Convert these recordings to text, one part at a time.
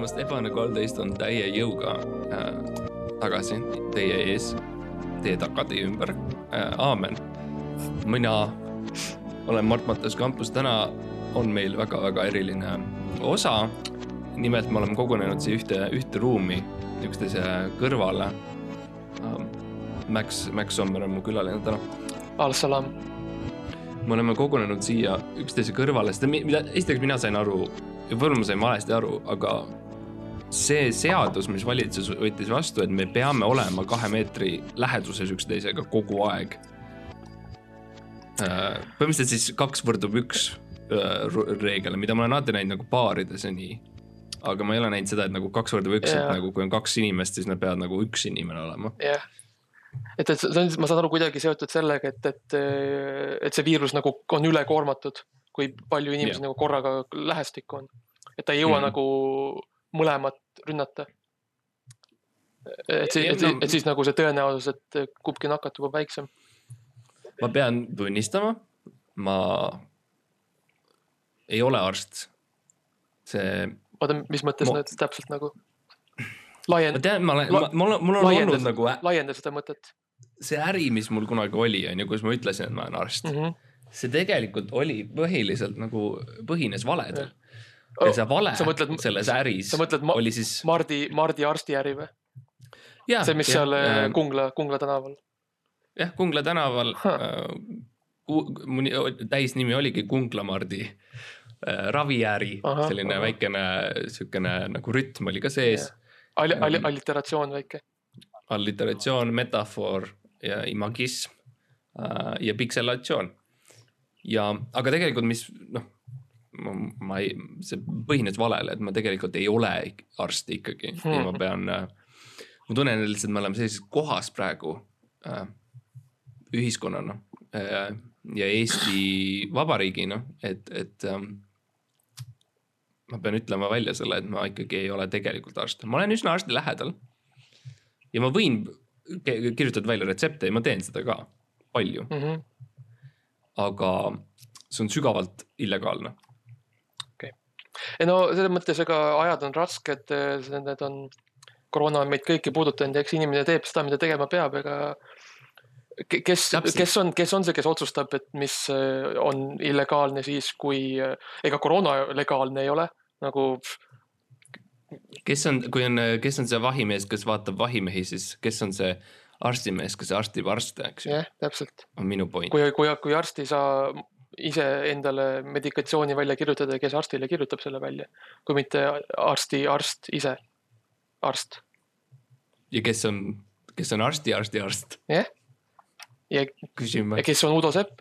tulemast, Ebane kolmteist on täie jõuga äh, tagasi teie ees, teie taga, teie ümber äh,. aamen. mina olen Mart Mattas Kampus, täna on meil väga-väga eriline osa. nimelt me oleme kogunenud siia ühte, ühte ruumi üksteise kõrvale äh,. Max, Max Sommer on mu külaline täna. Al-Salam. me oleme kogunenud siia üksteise kõrvale, sest mida, esiteks mina sain aru võib-olla ma sain valesti aru, aga see seadus, mis valitsus võttis vastu, et me peame olema kahe meetri läheduses üksteisega kogu aeg. põhimõtteliselt siis kaks võrdub üks reegel, mida ma olen alati näinud nagu baarides ja nii. aga ma ei ole näinud seda, et nagu kaks võrdub üks, et nagu kui on kaks inimest, siis nad peavad nagu üks inimene olema. jah, et, et see on, ma saan aru, kuidagi seotud sellega, et, et, et see viirus nagu on ülekoormatud kui palju inimesi yeah. nagu korraga lähestikku on. et ta ei jõua mm. nagu mõlemat rünnata. et, et, et, et siis nagu see tõenäosus, et kumbki nakatub, on väiksem. ma pean tunnistama, ma ei ole arst. see. oota, mis mõttes ma... nüüd täpselt nagu? laiend-. ma tean, ma olen La..., mul on, mul on olnud nagu. laienda seda mõtet. see äri, mis mul kunagi oli, on ju, kus ma ütlesin, et ma olen arst mm. -hmm see tegelikult oli põhiliselt nagu, põhines valedel. Ja oh, see vale mõtled, selles äris ma, oli siis. Mardi, Mardi arstiäri või? see, mis ja, seal äh, Kungla, Kungla tänaval. jah, Kungla tänaval huh.. Äh, mu täisnimi oligi Kungla Mardi äh, raviäri, selline aha. väikene siukene nagu rütm oli ka sees. Alli, alli, alliteratsioon väike. alliteratsioon, metafoor ja imagism äh, ja pikselatsioon ja, aga tegelikult, mis noh, ma ei, see põhines valele, et ma tegelikult ei ole arst ikkagi hmm. ja ma pean äh,, ma tunnen lihtsalt, me oleme sellises kohas praegu äh, ühiskonnana äh, ja Eesti Vabariigina, et, et ähm, ma pean ütlema välja selle, et ma ikkagi ei ole tegelikult arst, ma olen üsna arsti lähedal. ja ma võin kirjutada välja retsepte ja ma teen seda ka palju mm. -hmm aga see on sügavalt illegaalne. Okay., no selles mõttes, ega ajad on rasked, need on, koroona on meid kõiki puudutanud ja eks inimene teeb seda, mida tegema peab, ega kes, kes on, kes on see, kes otsustab, et mis on illegaalne siis, kui ega koroona legaalne ei ole nagu. kes on, kui on, kes on see vahimees, kes vaatab vahimehi, siis kes on see arstimees, kes arstib arste, eks ju. jah, täpselt. on minu point. kui, kui, kui arst ei saa ise endale medikatsiooni välja kirjutada, kes arstile kirjutab selle välja, kui mitte arsti arst ise, arst. ja kes on, kes on arsti arsti arst? jah. ja, ja kes on Udo Sepp?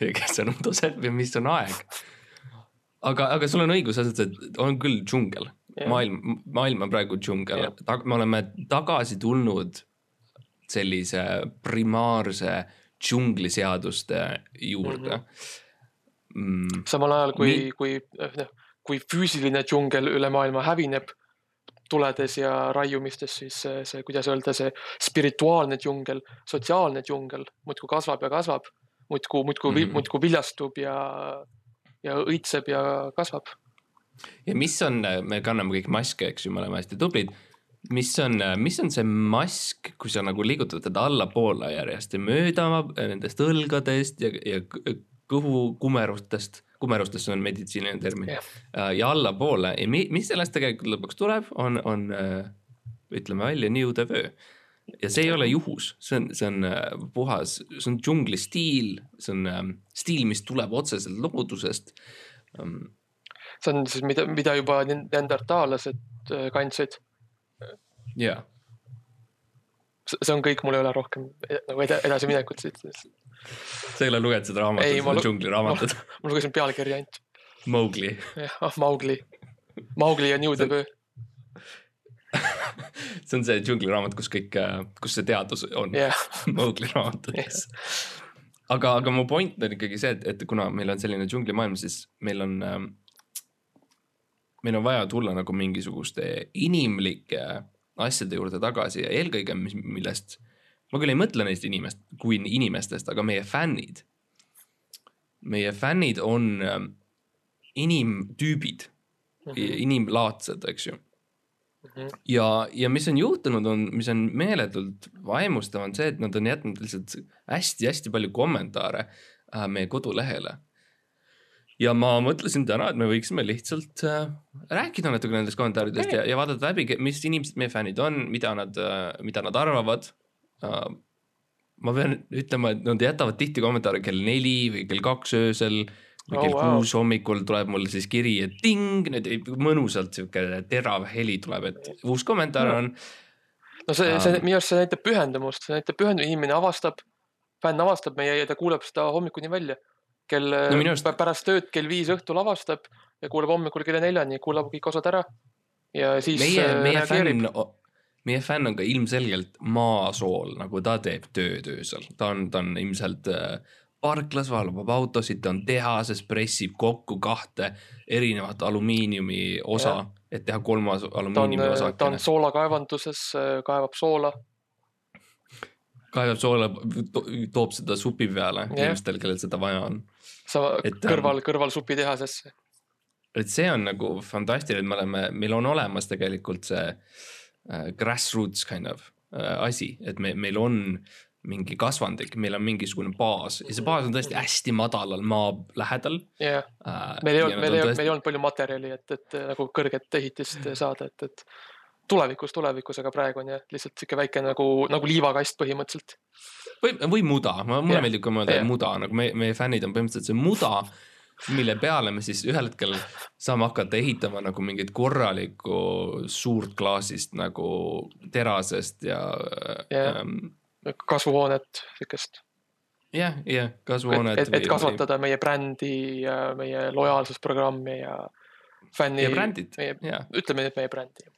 ja kes on Udo Sepp ja mis on aeg? aga, aga sul on õigus et on küll džungel. maailm, maailm on praegu džungel, me oleme tagasi tulnud sellise primaarse džungliseaduste juurde mhm. mm.. samal ajal kui Mi..., kui noh, kui füüsiline džungel üle maailma hävineb tuledes ja raiumistes, siis see, see, kuidas öelda, see spirituaalne džungel, sotsiaalne džungel muudkui kasvab ja kasvab, muudkui, muudkui mm, -hmm. muudkui viljastub ja, ja õitseb ja kasvab. ja mis on, me kanname kõik maske, eks ju, me oleme hästi tublid mis on, mis on see mask, kui sa nagu liigutad teda allapoole järjest ja mööda nendest õlgadest ja, ja kõhu kumerustest, kumerustest on meditsiiniline termin yeah. ja allapoole ja mi, mis sellest tegelikult lõpuks tuleb, on, on ütleme välja new de vöö. ja see ei ole juhus, see on, see on puhas, see on džungli stiil, see on stiil, mis tuleb otseselt loodusest. see on siis, mida, mida juba neandertaallased äh, kandsid jaa. see on kõik, mul ei ole rohkem e-, nagu edasiminekut siit. sa ei ole lugenud seda raamatut, see on džungliraamatut? ma lugesin pealkirja ainult. Mowgli. jah, ah Mowgli. Mowgli ja New Debut see on see džungliraamat, kus kõik, kus see teadus on yeah. Mowgli raamatutes yeah. aga, aga mu point on ikkagi see, et, et kuna meil on selline džunglimaailm, siis meil on ähm, meil on vaja tulla nagu mingisuguste inimlike asjade juurde tagasi ja eelkõige, mis, millest ma küll ei mõtle neist inimest kui inimestest, aga meie fännid. meie fännid on ähm, inimtüübid, mm -hmm. inimlaadsed, eks ju mm. -hmm. ja, ja mis on juhtunud, on, mis on meeletult vaimustav, on see, et nad on jätnud lihtsalt hästi-hästi palju kommentaare äh, meie kodulehele ja ma mõtlesin täna, et me võiksime lihtsalt äh, rääkida natuke nendest kommentaaridest ja, ja vaadata läbi, mis inimesed meie fännid on, mida nad äh,, mida nad arvavad äh,. ma pean ütlema, et nad jätavad tihti kommentaare kell neli või kell kaks öösel või kell oh, kuus wow. hommikul tuleb mulle siis kiri, et ting, mõnusalt sihuke terav heli tuleb, et uus kommentaar on. no see, see minu arust see näitab pühendumust, see näitab pühendumust, inimene avastab, fänn avastab meie ja ta kuulab seda hommikuni välja kell no, arust... pärast tööd kell viis õhtul avastab ja kuulab hommikul kella neljani, kuulab kõik osad ära. Ja siis meie, äh, meie fänn, meie fänn on ka ilmselgelt maasool, nagu ta teeb tööd öösel, ta on, ta on ilmselt äh, parklas valvab autosid, ta on tehases, pressib kokku kahte erinevat alumiiniumi osa, et teha kolmas alumiiniumi osa. ta on soolakaevanduses, kaevab soola kaevab soola, toob seda supi peale yeah. inimestel, kellel seda vaja on sa et, kõrval, kõrval supitehasesse. et see on nagu fantastiline, et me oleme, meil on olemas tegelikult see äh, grassroots kind of äh, asi, et me, meil on mingi kasvandik, meil on mingisugune baas ja see baas on tõesti hästi madalal maa lähedal. jah yeah. äh,, meil ei olnud, meil ei olnud, meil ei olnud palju materjali, et, et nagu kõrget ehitist saada, et, et tulevikus, tulevikus, aga praegu on jah, lihtsalt sihuke väike nagu, nagu liivakast põhimõtteliselt. või, või muda, mulle yeah. meeldib ka mõelda yeah. muda, nagu meie, meie fännid on põhimõtteliselt see muda, mille peale me siis ühel hetkel saame hakata ehitama nagu mingit korralikku suurt klaasist nagu terasest ja yeah. ähm,. kasvuhoonet, sihukest jah, jah, kasvuhoonet. et, et, et kasvatada või... meie brändi ja meie lojaalsusprogrammi ja fänni. ja brändid, ütleme nüüd meie brändi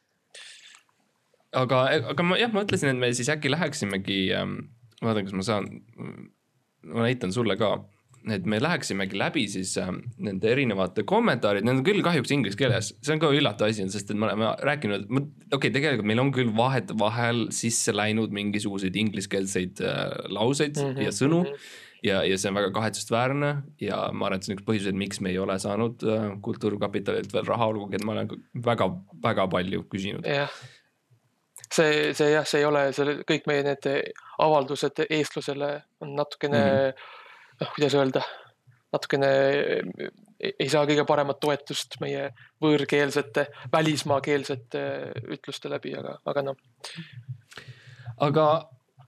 aga, aga ma jah, ma mõtlesin, et me siis äkki läheksimegi ähm,, vaatan, kas ma saan, ma näitan sulle ka, et me läheksimegi läbi siis ähm, nende erinevate kommentaarid, need on küll kahjuks inglise keeles, see on ka üllatav asi, sest et me oleme rääkinud, okei okay,, tegelikult meil on küll vahetevahel sisse läinud mingisuguseid ingliskeelseid äh, lauseid mm -hmm, ja sõnu. -hmm ja, ja see on väga kahetsusväärne ja ma arvan, et see on üks põhjuseid, miks me ei ole saanud äh, Kultuurkapitalilt veel raha, olgugi et ma olen väga, väga palju küsinud yeah see, see jah, see ei ole, see kõik meie need avaldused eestlusele on natukene mm, -hmm. noh, kuidas öelda, natukene ei saa kõige paremat toetust meie võõrkeelsete, välismaakeelsete ütluste läbi, aga, aga noh. aga,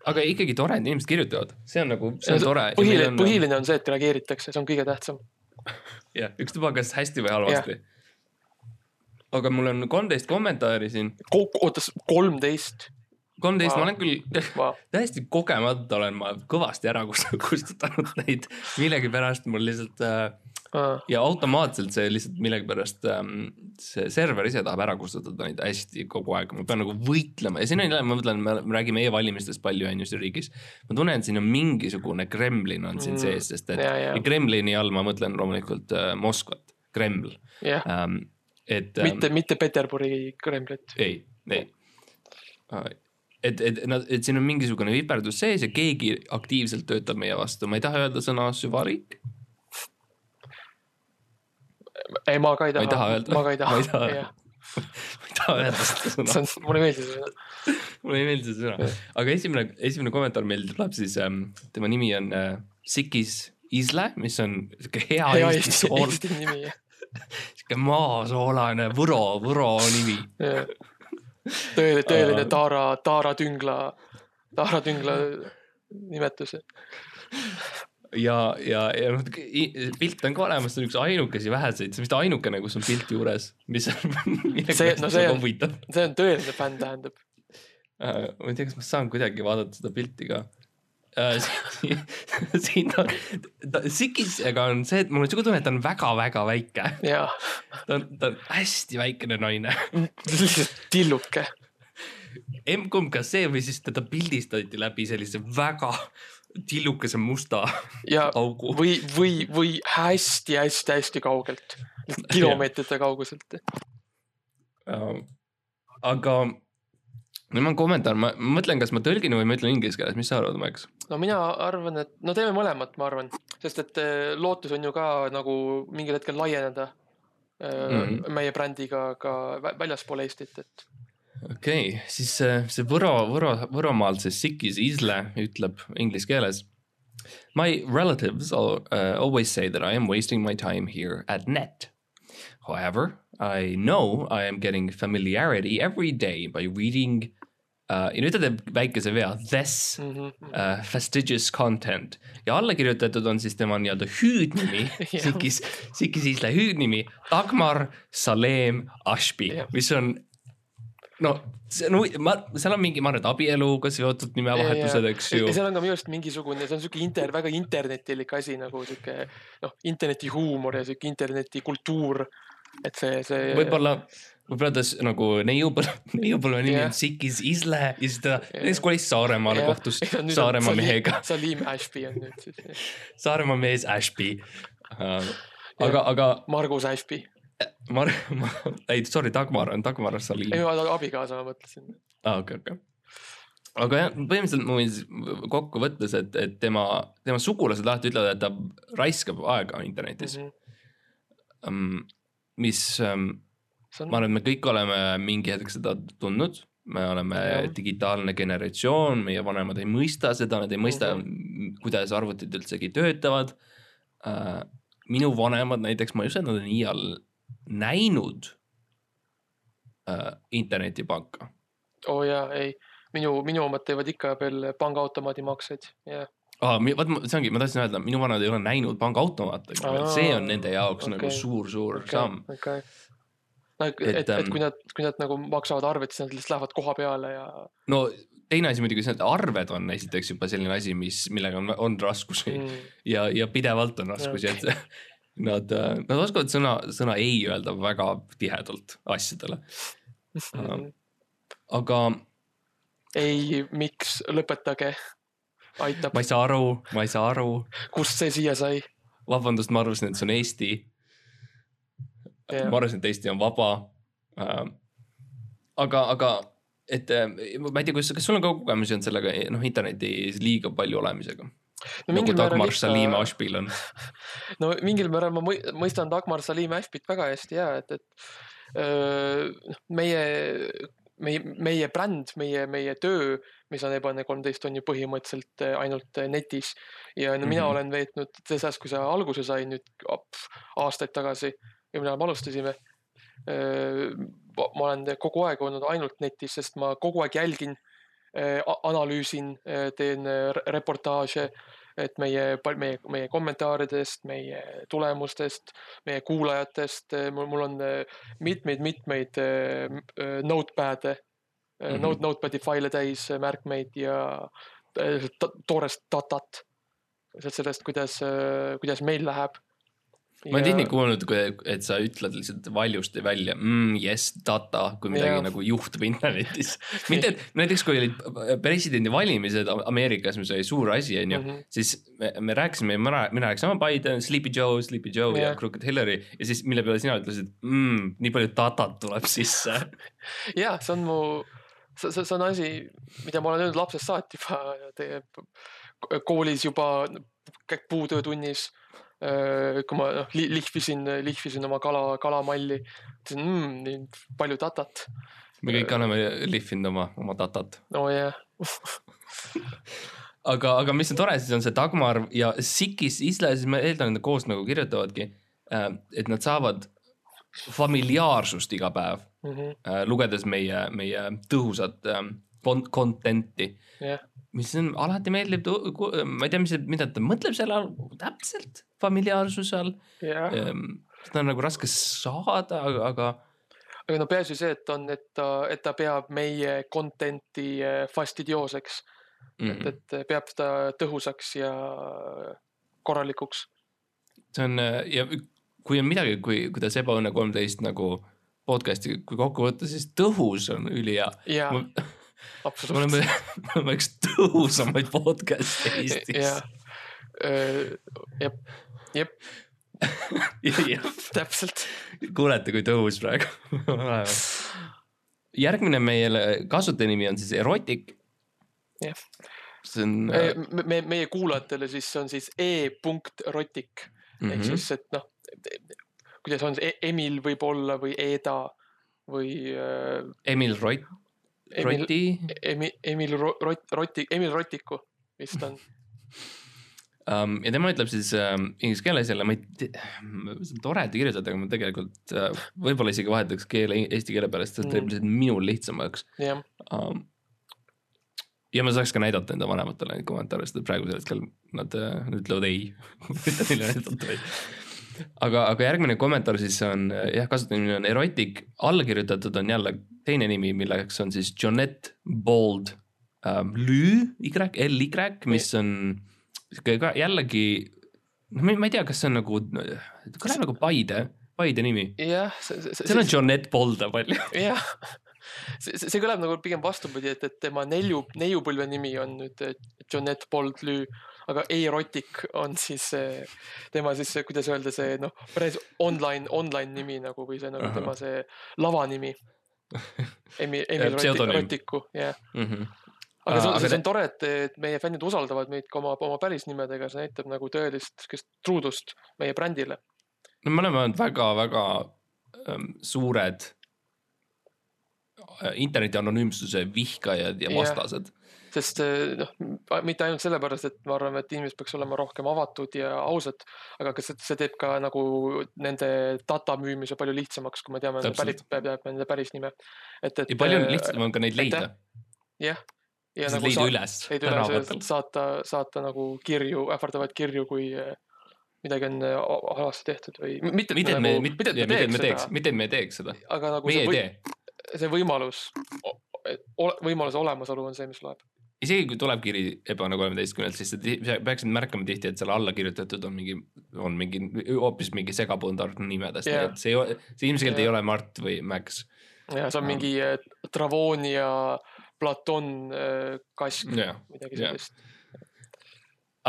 aga ikkagi tore, et inimesed kirjutavad, see on nagu, see on tore. põhiline, põhiline on see, et reageeritakse, see on kõige tähtsam. jah, ükstapuha, kas hästi või halvasti aga mul on kolmteist kommentaari siin. oota, kolmteist? kolmteist ma olen küll täiesti kogemata olen ma kõvasti ära kustutanud neid, millegipärast mul lihtsalt äh, ja automaatselt see lihtsalt millegipärast ähm, see server ise tahab ära kustutada neid hästi kogu aeg, ma pean nagu võitlema ja siin on jälle, ma mõtlen, me räägime e-valimistest palju on ju siin riigis. ma tunnen, et siin on mingisugune Kremlin on siin mm. sees, sest et ja, ja. Kremlini all ma mõtlen loomulikult äh, Moskvat, Kreml yeah. ähm, et. mitte ähm,, mitte Peterburi Kremlit. ei, ei. et, et nad, et siin on mingisugune viperdus sees ja keegi aktiivselt töötab meie vastu, ma ei taha öelda sõna süvariik. ei, ma ka ei taha. ma ei taha öelda. ma ka ei taha. ma ei taha, ma ei taha öelda seda sõna. mulle ei meeldi see sõna. mulle ei meeldi see sõna, aga esimene, esimene kommentaar meil tuleb siis ähm,, tema nimi on äh, Sikis Isle, mis on sihuke hea, hea Eesti, Eesti nimi sihuke maasoolane Võro, Võro nimi tõeline, tõeline Taara, Taara Tüngla, Taara Tüngla nimetus. ja, ja, ja noh, pilt on ka olemas, see on üks ainukesi väheseid, see on vist ainukene, kus on pilt juures, mis on. see, no see on, see on tõeline fänn, tähendab uh,. ma ei tea, kas ma saan kuidagi vaadata seda pilti ka siin on, Sikisega on see, et mul on siuke tunne, et ta on väga-väga väike. ta on, ta on hästi väikene naine. lihtsalt tilluke. M-kumb, kas see või siis teda pildistati läbi sellise väga tillukese musta ja, augu. või, või, või hästi-hästi-hästi kaugelt, kilomeetrite kauguselt. aga no on kommentaar, ma mõtlen, kas ma tõlgin või ma ütlen inglise keeles, mis sa arvad, Max? no mina arvan, et no teeme mõlemat, ma arvan, sest et eh, lootus on ju ka nagu mingil hetkel laieneda mm -hmm. meie brändiga ka väljaspool Eestit, et. okei okay., siis see, see Võro, Võro, Võromaal see Sikis Isle ütleb inglise keeles. My relatives all, uh, always say that I am wasting my time here at net. However, I know I am getting familiarity every day by reading uh, ja nüüd ta teeb väikese vea, this mm -hmm. uh, fastidious content ja alla kirjutatud on siis tema nii-öelda hüüdnimi Sikis, Sikis Isle hüüdnimi Dagmar Salem Ashby, mis on no see on no,, ma, seal on mingi, ma arvan, et abieluga seotud nimevahetused, eks ju. seal on ka minu arust mingisugune, see on sihuke inter, väga internetilik asi nagu sihuke noh, internetihuumor ja sihuke internetikultuur. et see, see. võib-olla võib-olla ta nagu neiupõlve, neiupõlve nimi on Sikis Isle ja siis ta näiteks kolis Saaremaale, kohtus Saaremaa mehega. Salim Ashby on nüüd siis. Saaremaa mees Ashby uh,. aga, aga. Margus Ashby. Mar-, ei sorry, Dagmar on Dagmar Salim. ei, abikaasa ma mõtlesin. aa okei okei aga jah, põhimõtteliselt ma võin kokkuvõttes, et, et tema, tema sugulased alati ütlevad, et ta raiskab aega internetis mm. -hmm. Um, mis um, on... ma arvan, et me kõik oleme mingi hetk seda tundnud, me oleme ja. digitaalne generatsioon, meie vanemad ei mõista seda, nad ei mõista mm, -hmm. kuidas arvutid üldsegi töötavad uh,. minu vanemad näiteks, ma ei usu, et nad on iial näinud uh, internetipanka. oo oh jaa, ei, minu, minu omad teevad ikka veel pangaautomaadi makseid, jah ah,. vot see ongi, ma tahtsin öelda, minu vanemad ei ole näinud pangaautomaate, see on nende jaoks okay. nagu suur-suur okay. samm okay no et, et, et, et kui nad, kui nad nagu maksavad arvet, siis nad lihtsalt lähevad koha peale ja. no teine asi muidugi see, et arved on esiteks juba selline asi, mis, millega on, on raskusi mm. ja, ja pidevalt on raskusi et nad, nad oskavad sõna, sõna ei öelda väga tihedalt asjadele mm.. aga. ei, miks, lõpetage, aitab. ma ei saa aru, ma ei saa aru. kust see siia sai? vabandust, ma arvasin, et see on Eesti. Ma arvasin, et Eesti on vaba äh,. aga, aga et äh, ma ei tea, kas, kas sul on ka kogemusi olnud sellega noh, internetis liiga palju olemisega? no nagu Dagmar ikka... Salim Ashbil on no mingil määral ma mõistan Dagmar Salim Ashbit väga hästi ja et, et öö, meie, meie, meie bränd, meie, meie töö, mis on Ebane kolmteist, on ju põhimõtteliselt ainult netis. ja no mm -hmm. mina olen veetnud selles kui see alguse sai nüüd aastaid tagasi eelmine nädal me alustasime. ma olen kogu aeg olnud ainult netis, sest ma kogu aeg jälgin, analüüsin, teen reportaaže, et meie, meie, meie kommentaaridest, meie tulemustest, meie kuulajatest, mul on mitmeid-mitmeid notepad'e mm, -hmm. note, notepad'i faile täis, märkmeid ja toorest datat sellest, kuidas, kuidas meil läheb ma olen tihti kuulnud, et sa ütled lihtsalt valjusti välja mm, yes data, kui midagi ja. nagu juhtub internetis. mitte, et näiteks kui olid presidendivalimised Ameerikas, mis oli suur asi, on ju, mhm. siis me, me rääkisime, mina, mina rääkisin, oh Biden, Sleepy Joe, Sleepy Joe ja, ja Crooked Hillary ja siis mille peale sina ütlesid mm,, nii palju datat tuleb sisse ja see on mu, see, see on asi, mida ma olen öelnud lapsest saati juba koolis juba puutöötunnis kui ma noh lihvisin, lihvisin oma kala, kalamalli, ütlesin mmm, nii palju datat. me kõik oleme lihvinud oma, oma datat. oo jah aga, aga mis on tore, siis on see Dagmar ja Sikis Isle, siis ma eeldan, et nad koos nagu kirjutavadki, äh, et nad saavad familiaarsust iga päev mm, -hmm. lugedes meie, meie tõhusat content'i yeah mis on alati meeldib, ma ei tea, mis, mida ta mõtleb selle all täpselt, familiaarsuse all yeah.. Ehm, seda on nagu raske saada, aga, aga. aga no peaasi see, et on, et ta, et ta peab meie content'i eh, fastidiooseks mm. -hmm. et, et peab seda tõhusaks ja korralikuks. see on ja kui on midagi, kui, kuidas Ebaõnne kolmteist nagu podcast'i, kui kokku võtta, siis tõhus on ülihea yeah me oleme, me oleme üks tõhusamaid podcast'e Eestis. jah, jep, jep täpselt. kuulete, kui tõhus praegu järgmine meie kasutajanimi on siis Erotic. jah. see on. me, meie kuulajatele siis on siis e.rotic mm -hmm. ehk mhm. siis, et noh kuidas on see, Emil võib-olla või Eda või äh,. Emil Rott, Roti. Emil, Emil Rott, Roti, Emil Rotiku vist on um,. ja tema ütleb siis um, inglise keeles jälle, ma ei tea, tore, et te kirjutate, aga ma tegelikult uh, võib-olla isegi vahetaks keele eesti keele peale, sest see teeb mm. lihtsalt minul lihtsamaks yeah.. Um, ja ma saaks ka näidata enda vanematele neid kommentaare, sest praegusel hetkel nad, nad ütlevad ei aga, aga järgmine kommentaar siis on jah, kasutajanimi on erotic, alla kirjutatud on jälle teine nimi, milleks on siis Jonette Bold ähm, Lü, Y, L, Y, mis on sihuke ka jällegi, noh, ma ei tea, kas see on nagu, kõlab nagu Paide, Paide nimi. jah. seal on Jonette Bolda palju. jah see, see kõlab nagu pigem vastupidi, et, et tema neiu, neiupõlve nimi on nüüd Jonette Bold Lü aga erotic on siis tema siis, kuidas öelda, see noh, päris online, online nimi nagu või see nagu tema see lavanimi. Emil, Emil Rotiku, jah. Mhm. aga see, see on tore, et, et meie fännid usaldavad meid ka oma, oma päris nimedega, see näitab nagu tõelist sihukest truudust meie brändile. no me oleme olnud väga-väga ähm, suured äh, interneti anonüümsuse vihkajad ja vastased sest eh, noh, mitte ainult sellepärast, et ma arvan, et inimesed peaks olema rohkem avatud ja ausad, aga ka see, teeb ka nagu nende data müümise palju lihtsamaks, kui me teame päris, nende päris nime. et, et. ja palju lihtsam on ka neid leida. jah. ja nagu leida üles. üles, saata, saata nagu kirju, ähvardavaid kirju, kui eh, midagi on eh, halvasti tehtud või mitte. me, nagu mitte, et me teeks, mitte, et me teeks seda. aga nagu meie see, või, see võimalus, võimaluse olemasolu on see, mis loeb isegi kui tuleb kiri Ebana kolmeteistkümnelt, siis sa peaksid märkama tihti, et seal alla kirjutatud on mingi, on mingi hoopis mingi segapundar nimedest yeah., et see, see ilmselgelt yeah. ei ole Mart või Max. ja see on mingi äh, Travonia, Platon äh, kask yeah., midagi sellist yeah.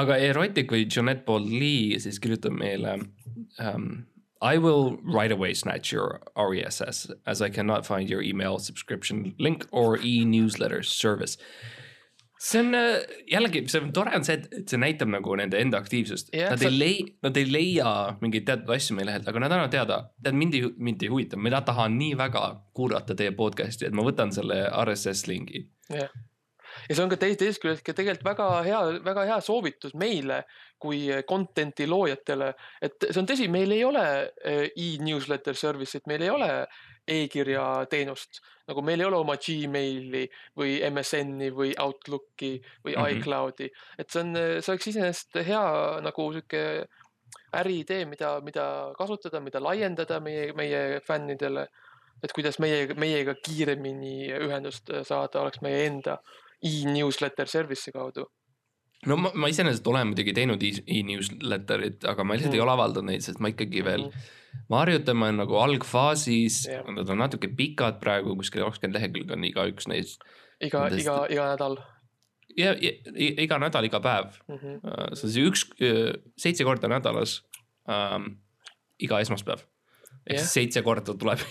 aga Erotic või Jonette Paul Lee siis kirjutab meile um, I will right away snatch your RESS as I cannot find your email subscription link or e-newsletter service see on äh, jällegi, see on tore on see, et see näitab nagu nende enda aktiivsust yeah,. Nad ei lei-, nad ei leia mingeid teatud asju meie lehelt, aga nad annavad teada, tead mind ei, mind ei huvita, mina tahan nii väga kuulata teie podcast'i, et ma võtan selle RSS lingi. yeah., ja see on ka teisest, teisest küljest ka tegelikult väga hea, väga hea soovitus meile kui content'i loojatele, et see on tõsi, meil ei ole äh, e-newsletter service'it, meil ei ole e-kirja teenust nagu meil ei ole oma Gmaili või MSN-i või Outlooki või mm -hmm. iCloudi, et see on, see oleks iseenesest hea nagu sihuke äriidee, mida, mida kasutada, mida laiendada meie, meie fännidele. et kuidas meie, meiega kiiremini ühendust saada, oleks meie enda e-newsletter service'i kaudu no ma, ma iseenesest olen muidugi teinud e-newsletterit, aga ma lihtsalt mm. ei ole avaldanud neid, sest ma ikkagi veel mm -hmm me harjutame nagu algfaasis yeah., nad on natuke pikad praegu, kuskil kakskümmend lehekülge on igaüks neist. iga, iga, iga nädal. ja, ja iga nädal, iga päev mm. -hmm. see on siis üks, seitse korda nädalas ähm,, iga esmaspäev ehk siis seitse korda tuleb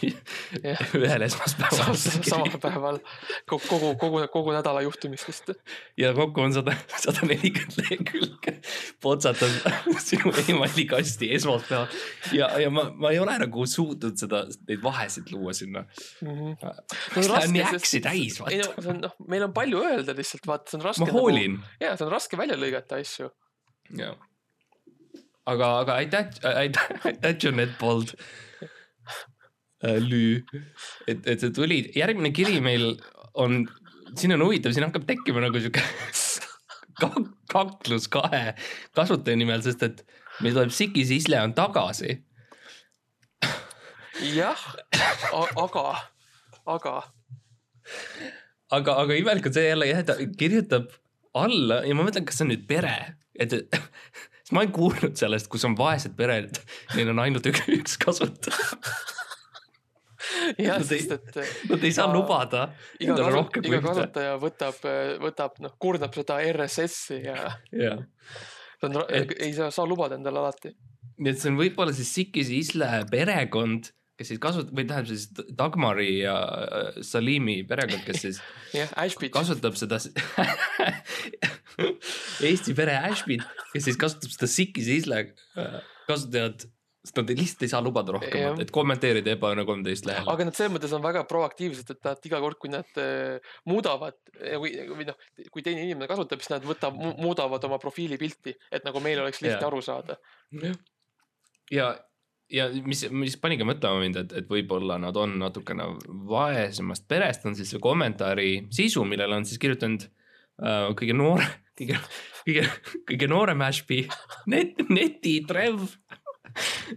ühel esmaspäeval samal päeval kogu, kogu, kogu nädala juhtumistest. ja kokku on sada, sada nelikümmend lehekülge potsatab sinu emailikasti esmaspäeval ja, ja ma, ma ei ole nagu suutnud seda, neid vahesid luua sinna mm. -hmm. No, see on nii äksi täis, vaata. No, noh, meil on palju öelda lihtsalt, vaata, see on raske. ma hoolin nagu,. ja see on raske välja lõigata asju. jah aga, aga aitäh, aitäh, aitäh, Jonette Bold Äh, lüü, et, et see tuli, järgmine kiri meil on, siin on huvitav, siin hakkab tekkima nagu sihuke kaklus kahe kasutaja nimel, sest et meil tuleb Siki Sisle on tagasi. jah, aga, aga. aga, aga imelik on see jälle jah, ta kirjutab alla ja ma mõtlen, kas see on nüüd pere, et sest ma olen kuulnud sellest, kus on vaesed pered, neil on ainult üks, üks kasutaja jah, sest et. Nad ei saa lubada. iga, kasu, iga kasutaja võtab, võtab noh, kurnab seda RSS-i ja. jah. ta on, ei saa, saa lubada endale alati. nii et see on võib-olla siis Sikis Isle perekond, kes siis kasutab, või tähendab siis Dagmari ja äh, Salimi perekond, kes siis yeah, kasutab seda Eesti pere Ashbid, kes siis kasutab seda Sikis Isle äh, kasutajat sest nad lihtsalt ei saa lubada rohkemat, et kommenteerida Ebaõnne kolmteist lehel. aga nad selles mõttes on väga proaktiivsed, et nad iga kord, kui nad äh, muudavad või, või noh, kui teine inimene kasutab, siis nad võtab, muudavad oma profiilipilti, et nagu meil oleks lihtne ja. aru saada. ja, ja mis, mis pani ka mõtlema mind, et, et võib-olla nad on natukene vaesemast perest, on siis see kommentaari sisu, millele on siis kirjutanud uh, kõige noor, kõige, kõige, kõige noorem Ashby, net, netitrev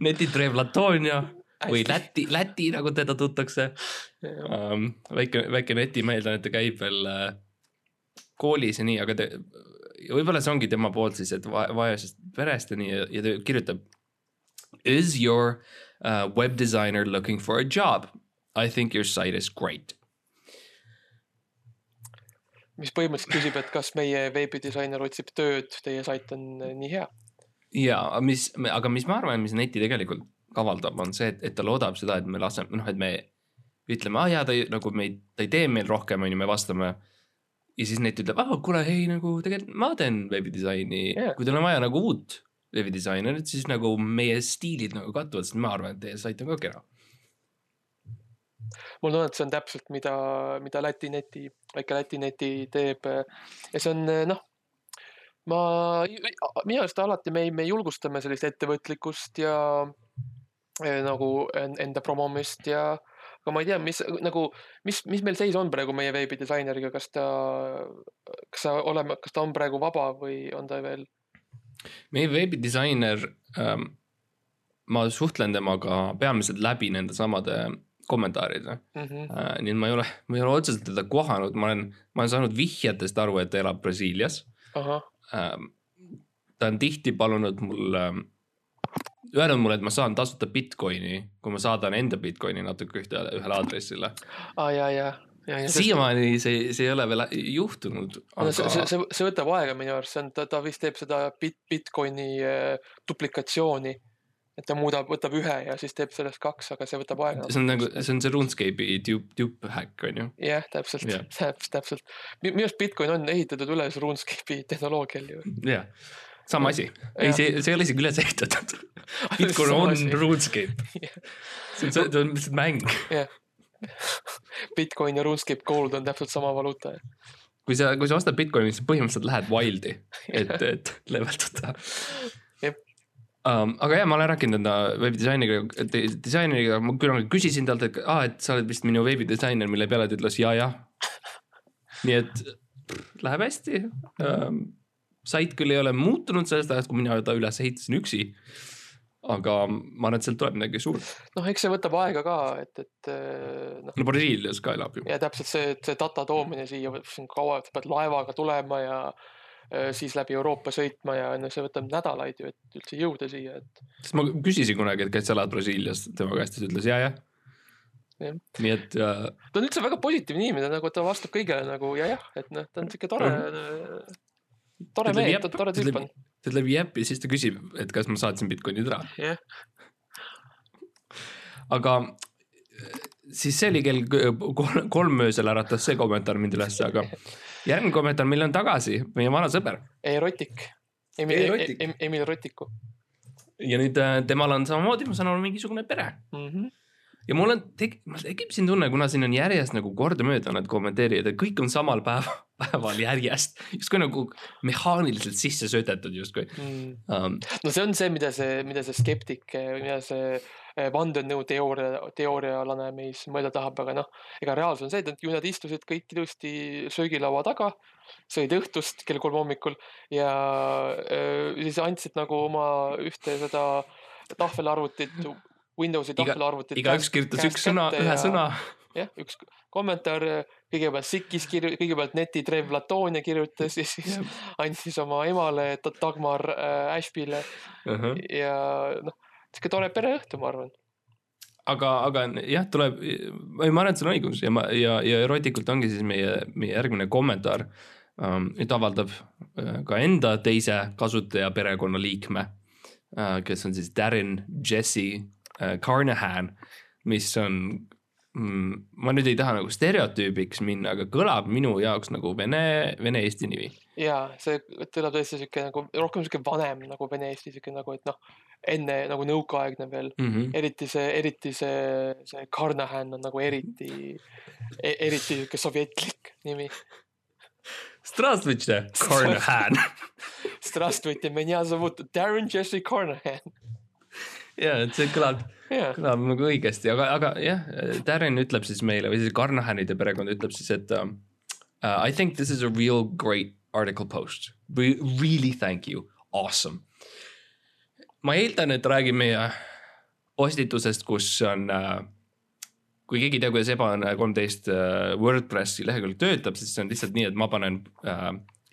netitrev Latonia või Läti, Läti nagu teda tuntakse um,. väike, väike netimeel, ta käib veel uh, koolis ja nii, aga te, võib-olla see ongi tema poolt siis, et vaesest perest ja nii ja, ja ta kirjutab. Is your uh, web designer looking for a job? I think your site is great mis põhimõtteliselt küsib, et kas meie veebidisainer otsib tööd, teie sait on uh, nii hea ja mis, aga mis ma arvan, mis neti tegelikult avaldab, on see, et, et ta loodab seda, et me laseme, noh, et me ütleme, aa ah, jaa, ta ei, nagu me ei, ta ei tee meil rohkem, on ju, me vastame. ja siis net ütleb, aa kuule, ei nagu tegelikult ma teen veebidisaini yeah., kui teil on vaja nagu uut veebidisainerit, siis nagu meie stiilid nagu kattuvad, sest ma arvan, et teie sait on ka kena. Mul tunne, et see on täpselt, mida, mida Läti neti, väike Läti neti teeb ja see on noh ma, minu arust alati me, me julgustame sellist ettevõtlikkust ja eh, nagu enda promomist ja aga ma ei tea, mis nagu, mis, mis meil seis on praegu meie veebidisaineriga, kas ta, kas sa oleme, kas ta on praegu vaba või on ta veel? meie veebidisainer ähm,, ma suhtlen temaga peamiselt läbi nende samade kommentaaride mm. -hmm. Äh, nii et ma ei ole, ma ei ole otseselt teda kohanud, ma olen, ma olen saanud vihjetest aru, et ta elab Brasiilias. Ähm, ta on tihti palunud mul, ähm, öelnud mulle, et ma saan tasuta Bitcoini, kui ma saadan enda Bitcoini natuke ühte, ühele aadressile ah,. ja, ja, siiamaani see, see ei ole veel juhtunud aga.... No, see, see, see, see võtab aega minu arust, see on, ta, ta vist teeb seda bit, Bitcoini äh, duplikatsiooni et ta muudab, võtab ühe ja siis teeb sellest kaks, aga see võtab aega. see on nagu, see on see RuneScape'i tube, tube hack on ju. jah, täpselt yeah., täpselt, täpselt. minu arust Bitcoin on ehitatud üles RuneScape'i tehnoloogial ju. jah yeah., sama asi. ei, see, see ei ole isegi üles ehitatud. Bitcoin on asi. RuneScape yeah.. see on, see on lihtsalt mäng. jah. Bitcoin ja RuneScape Gold on täpselt sama valuuta kui sa, kui sa ostad Bitcoini, siis põhimõtteliselt lähed wild'i, et, et leveldada um,. aga jah, ma olen rääkinud enda veebidisainiga, disaineriga, ma kunagi küsisin talt, et aa ah,, et sa oled vist minu veebidisainer, mille peale ta ütles ja, jah. nii et läheb hästi um,. sait küll ei ole muutunud sellest ajast, kui mina ta üles ehitasin üksi aga ma arvan, et sealt tuleb midagi suurt. noh, eks see võtab aega ka, et, et noh. no Brasiilias ka elab ju. ja täpselt see, see data toomine siia, kaua, sa pead laevaga tulema ja siis läbi Euroopa sõitma ja no see võtab nädalaid ju, et üldse jõuda siia, et. sest ma küsisin kunagi, et kas sa elad Brasiilias tema käest, siis ütles ja, jah ja.. nii et äh.... ta on üldse väga positiivne inimene, nagu ta vastab kõigele nagu ja, jah, et noh, ta on siuke tore mm., tore mees, tore tüüp on. ta ütleb jep ja siis ta küsib, et kas ma saatsin Bitcoinid ära yeah.. aga siis see oli kell kolm öösel äratas see kommentaar mind ülesse, aga järgmine kommentaar, meil on tagasi meie vana sõber. Erotik. Emil, Erotik. Emil Rotiku. ja nüüd äh, temal on samamoodi, ma saan aru, mingisugune pere mm. -hmm ja mul on tekib siin tunne, kuna siin on järjest nagu kordamööda need kommenteerijad, et kõik on samal päev, päeval järjest, justkui nagu mehaaniliselt sisse söödetud justkui mm.. Um, no see on see, mida see, mida see skeptik, mida see vandenõuteooria, teoorialane meis mõelda tahab, aga noh, ega reaalsus on see, et ju nad istusid kõik ilusti söögilaua taga, sõid õhtust kell kolm hommikul ja öö, siis andsid nagu oma ühte seda tahvelarvutit, Windowsi tahvelarvutit. igaüks kirjutas üks sõna, ühe sõna. jah, üks kommentaar, kõigepealt Sikis kirju-, kõigepealt netitrev Latonia kirjutas ja siis andis oma emale Dagmar äh, Ashbyle uh -huh. ja noh sihuke tore pereõhtu, ma arvan aga, aga jah, tuleb, ma arvan, et sul on õigus ja ma ja, ja erotikult ongi siis meie, meie järgmine kommentaar um,. nüüd avaldab uh, ka enda teise kasutaja perekonnaliikme uh,, kes on siis Darren Jesse uh, Carnahan, mis on Mm, ma nüüd ei taha nagu stereotüübiks minna, aga kõlab minu jaoks nagu vene, vene-eesti nimi. ja see tuleb tõesti sihuke nagu rohkem sihuke vanem nagu vene-eesti sihuke nagu, et noh, enne nagu nõukaaegne veel mm, -hmm. eriti see, eriti see, see Carnahan on nagu eriti e, eriti sihuke sovjetlik nimi. Strastvõtja, Carnahan. Strastvõtja, mina zovut Darren Jesse Carnahan. ja, et see kõlab kõlab nagu õigesti, aga, aga jah, Darren ütleb siis meile või siis Carnahanide perekond ütleb siis, et um, uh, I think this is a real great article post. We really thank you, awesome. ma eeldan, et räägib meie postitusest, kus on uh, kui keegi ei tea, kuidas Ebane kolmteist uh, Wordpressi lehekülg töötab, siis see on lihtsalt nii, et ma panen äh,,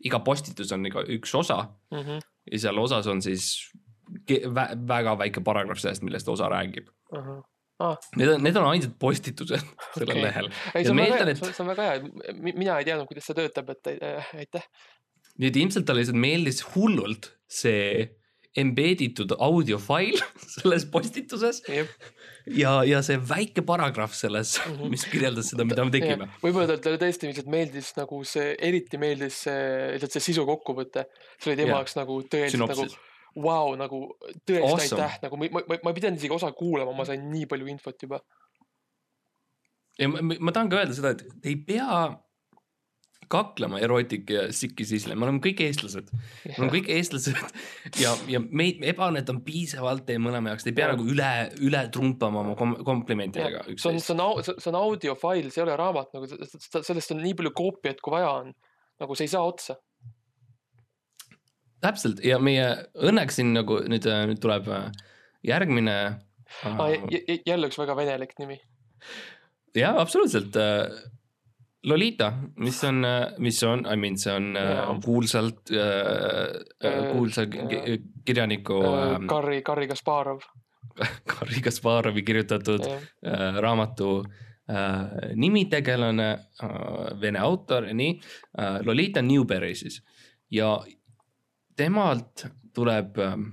iga postitus on iga üks osa mm. -hmm. ja seal osas on siis väga väike paragrahv sellest, millest osa räägib uh. -huh. Ah. Need on, need on ainsad postitused sellel okay. lehel. ei, see on väga hea see on väga hea, mina ei teadnud, kuidas see töötab, et äh, aitäh. et ilmselt talle lihtsalt meeldis hullult see embed itud audiofail selles postituses yep. ja, ja see väike paragrahv selles -hmm. mis kirjeldas seda, mida me tegime. võib-olla talle tõesti lihtsalt meeldis nagu see, eriti meeldis see, lihtsalt see sisu kokkuvõte. see oli tema jaoks nagu tõeliselt nagu vau wow,, nagu tõesti awesome. aitäh, nagu ma, ma, ma ei pidanud isegi osa kuulama, ma sain nii palju infot juba. ja ma, ma tahan ka öelda seda, et ei pea kaklema erootika ja sikisisle, me oleme kõik eestlased. me oleme kõik eestlased ja, ja meid, ebanet on piisavalt teie mõlema jaoks, te ei pea ja. nagu üle, üle trumpama oma kom komplimentidega. see on, see on, see on audiofail, see ei ole raamat, nagu sellest on nii palju koopiaid, kui vaja on. nagu see ei saa otsa täpselt ja meie õnneks siin nagu nüüd, äh, nüüd tuleb äh, järgmine ah,. jälle üks väga venelik nimi. jah, absoluutselt. Lolita, mis on, mis on, I mean, see on ja. kuulsalt äh,, kuulsa kirjaniku äh,. Garri, Garri Kasparov Garri Kasparovi kirjutatud äh, raamatu äh, nimitegelane äh,, vene autor, nii äh,. Lolita Newberry siis ja temalt tuleb ähm,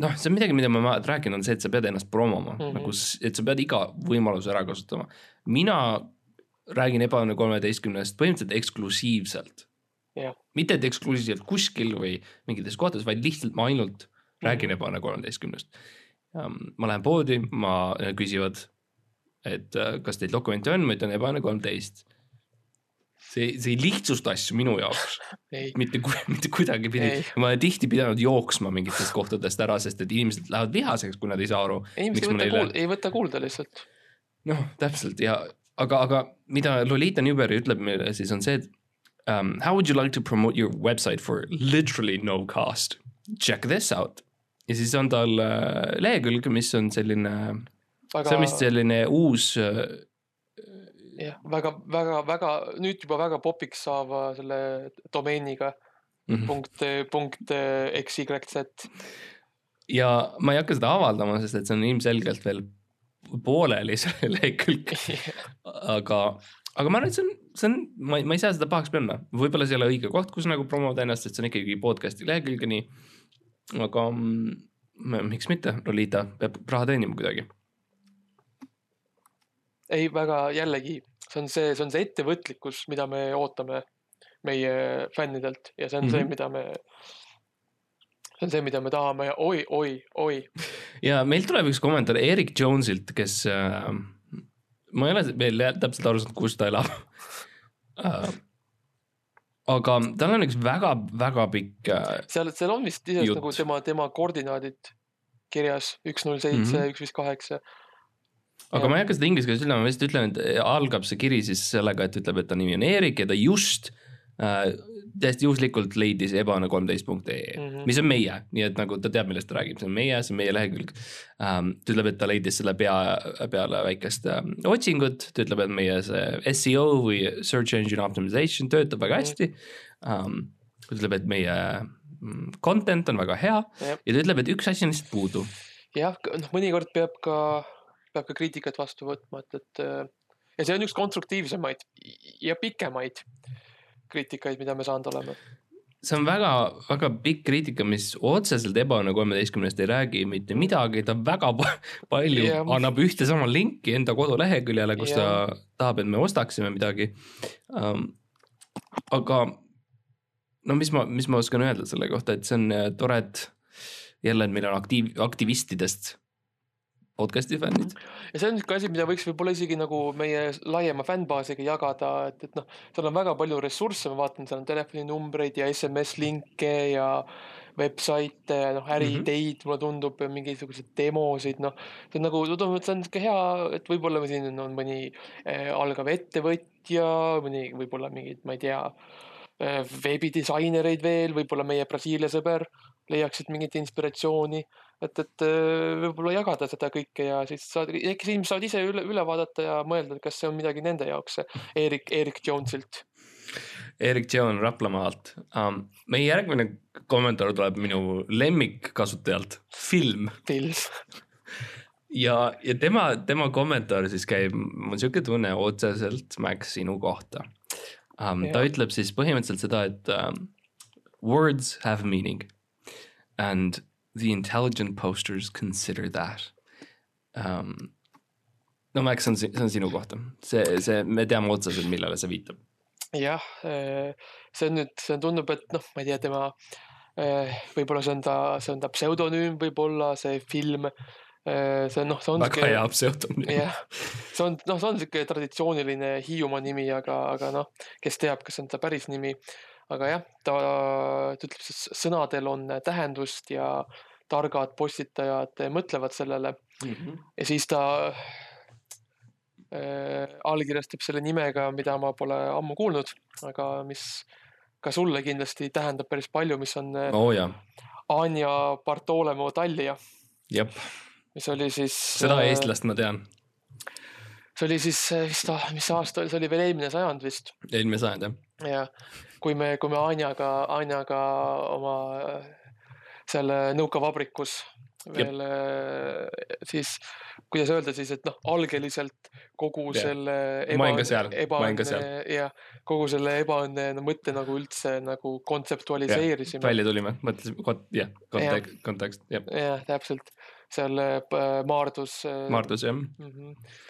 noh, see on midagi, mida ma olen rääkinud, on see, et sa pead ennast promoma mm, -hmm. nagu, et sa pead iga võimaluse ära kasutama. mina räägin Ebaõnne kolmeteistkümnest põhimõtteliselt eksklusiivselt yeah.. mitte, et eksklusiivselt kuskil või mingites kohtades, vaid lihtsalt ma ainult mm -hmm. räägin Ebaõnne kolmeteistkümnest. ma lähen poodi, ma, küsivad, et äh, kas teil dokumente on, ma ütlen Ebaõnne kolmteist see, see ei lihtsusta asju minu jaoks mitte, mitte kuidagipidi. ma olen tihti pidanud jooksma mingitest kohtadest ära, sest et inimesed lähevad vihaseks, kui nad ei saa aru. inimesed ei võta neile... ei võta kuulda lihtsalt. noh, täpselt ja, aga, aga mida Lolita Newberry ütleb meile siis on see, et um, how would you like to promote your website for literally no cost? Check this out. ja siis on tal uh, lehekülg, mis on selline Väga..., see on vist selline uus uh, jah, väga, väga, väga nüüd juba väga popiks saava selle domeeniga mm -hmm. punkt, punkt XYZ. ja ma ei hakka seda avaldama, sest et see on ilmselgelt veel pooleli see lehekülg aga, aga ma arvan, et see on, see on, ma, ma ei saa seda pahaks panna, võib-olla see ei ole õige koht, kus nagu promoda ennast, sest see on ikkagi podcast'i lehekülg ja nii. aga mm, miks mitte, Lolita peab raha teenima kuidagi ei, väga jällegi see on see, see on see ettevõtlikkus, mida me ootame meie fännidelt ja see on mm -hmm. see, mhm. mida me, see on see, mida me tahame ja oi, oi, oi. ja meil tuleb üks kommentaar Erik Jonesilt, kes äh,, ma ei ole veel täpselt aru saanud, kus ta elab äh, aga tal on üks väga-väga pikk äh,. seal, seal on vist isegi nagu tema, tema koordinaadid kirjas üks null seitse, mhm. üks viis kaheksa aga ja. ma ei hakka seda inglise keeles ütlema, ma lihtsalt ütlen, et algab see kiri siis sellega, et ütleb, et ta nimi on Eerik ja ta just äh, täiesti juhuslikult leidis ebane13.ee mm, -hmm. mis on meie, nii et nagu ta teab, millest ta räägib, see on meie, see on meie lehekülg ähm,. ta ütleb, et ta leidis selle pea, peale väikest ähm, otsingut, ta ütleb, et meie see seo või search engine optimization töötab väga hästi mm. -hmm. Um, ta ütleb, et meie mm, content on väga hea Jep. ja ta ütleb, et üks asi on lihtsalt puudu. jah, noh, mõnikord peab ka peab ka kriitikat vastu võtma, et, et äh, ja see on üks konstruktiivsemaid ja pikemaid kriitikaid, mida me saanud oleme. see on väga-väga pikk kriitika, mis otseselt Ebaõnne kolmeteistkümnest ei räägi mitte midagi, ta väga palju yeah. annab ühte sama linki enda koduleheküljele, kus yeah. ta tahab, et me ostaksime midagi um,. aga no mis ma, mis ma oskan öelda selle kohta, et see on äh, tore, et jälle, et meil on aktiiv, aktivistidest podcast'i fännid. ja see on niisugune asi, mida võiks võib-olla isegi nagu meie laiema fännbaasiga jagada, et, et noh, seal on väga palju ressursse, ma vaatan, seal on telefoninumbreid ja SMS-linke ja website, noh äriideid mm -hmm. mulle tundub, mingisuguseid demosid, noh. see on nagu, tundub, et see on sihuke hea, et võib-olla siin on mõni äh, algav ettevõtja, mõni võib-olla mingid, ma ei tea äh,, veebidisainereid veel, võib-olla meie Brasiilia sõber leiaksid mingit inspiratsiooni et, et äh, võib-olla jagada seda kõike ja siis saad, äkki inimesed saavad ise üle, üle vaadata ja mõelda, et kas see on midagi nende jaoks, Erik, Erik Jonesilt. Erik Jones Raplamaalt um,. meie järgmine kommentaar tuleb minu lemmikkasutajalt, film. film ja, ja tema, tema kommentaar siis käib, mul on sihuke tunne otseselt, Max, sinu kohta um,. ta ütleb siis põhimõtteliselt seda, et um, words have meaning and the intelligent posters consider that um,. no Max, see on, see on sinu kohta, see, see, me teame otseselt, millele see viitab. jah, eh, see on nüüd, see tundub, et noh, ma ei tea, tema eh, võib-olla see on ta, see on ta pseudonüüm, võib-olla see film eh, see noh, see on. väga hea pseudonüüm. jah, see on, noh, see on sihuke traditsiooniline Hiiumaa nimi, aga, aga noh, kes teab, kas on ta päris nimi aga jah, ta, ta ütleb siis sõnadel on tähendust ja targad postitajad mõtlevad sellele mm. -hmm. ja siis ta äh, allkirjastab selle nimega, mida ma pole ammu kuulnud, aga mis ka sulle kindlasti tähendab päris palju, mis on oh, jah. Anja Bartolemo Tallia. jep. mis oli siis. seda äh, eestlast ma tean. see oli siis vist, mis aasta oli, see oli veel eelmine sajand vist. eelmine sajand jah. Jah kui me, kui me Anjaga, Anjaga oma seal nõukavabrikus veel Jep. siis, kuidas öelda siis, et noh, algeliselt kogu yeah. selle ebaõnne, ebaõnne ja kogu selle ebaõnne no, mõtte nagu üldse nagu kontseptualiseerisime. välja tulime, mõtlesime, jah, kontekst, kontekst, jah. jah, täpselt, seal äh, Maardus. Äh, Maardus, jah mm. -hmm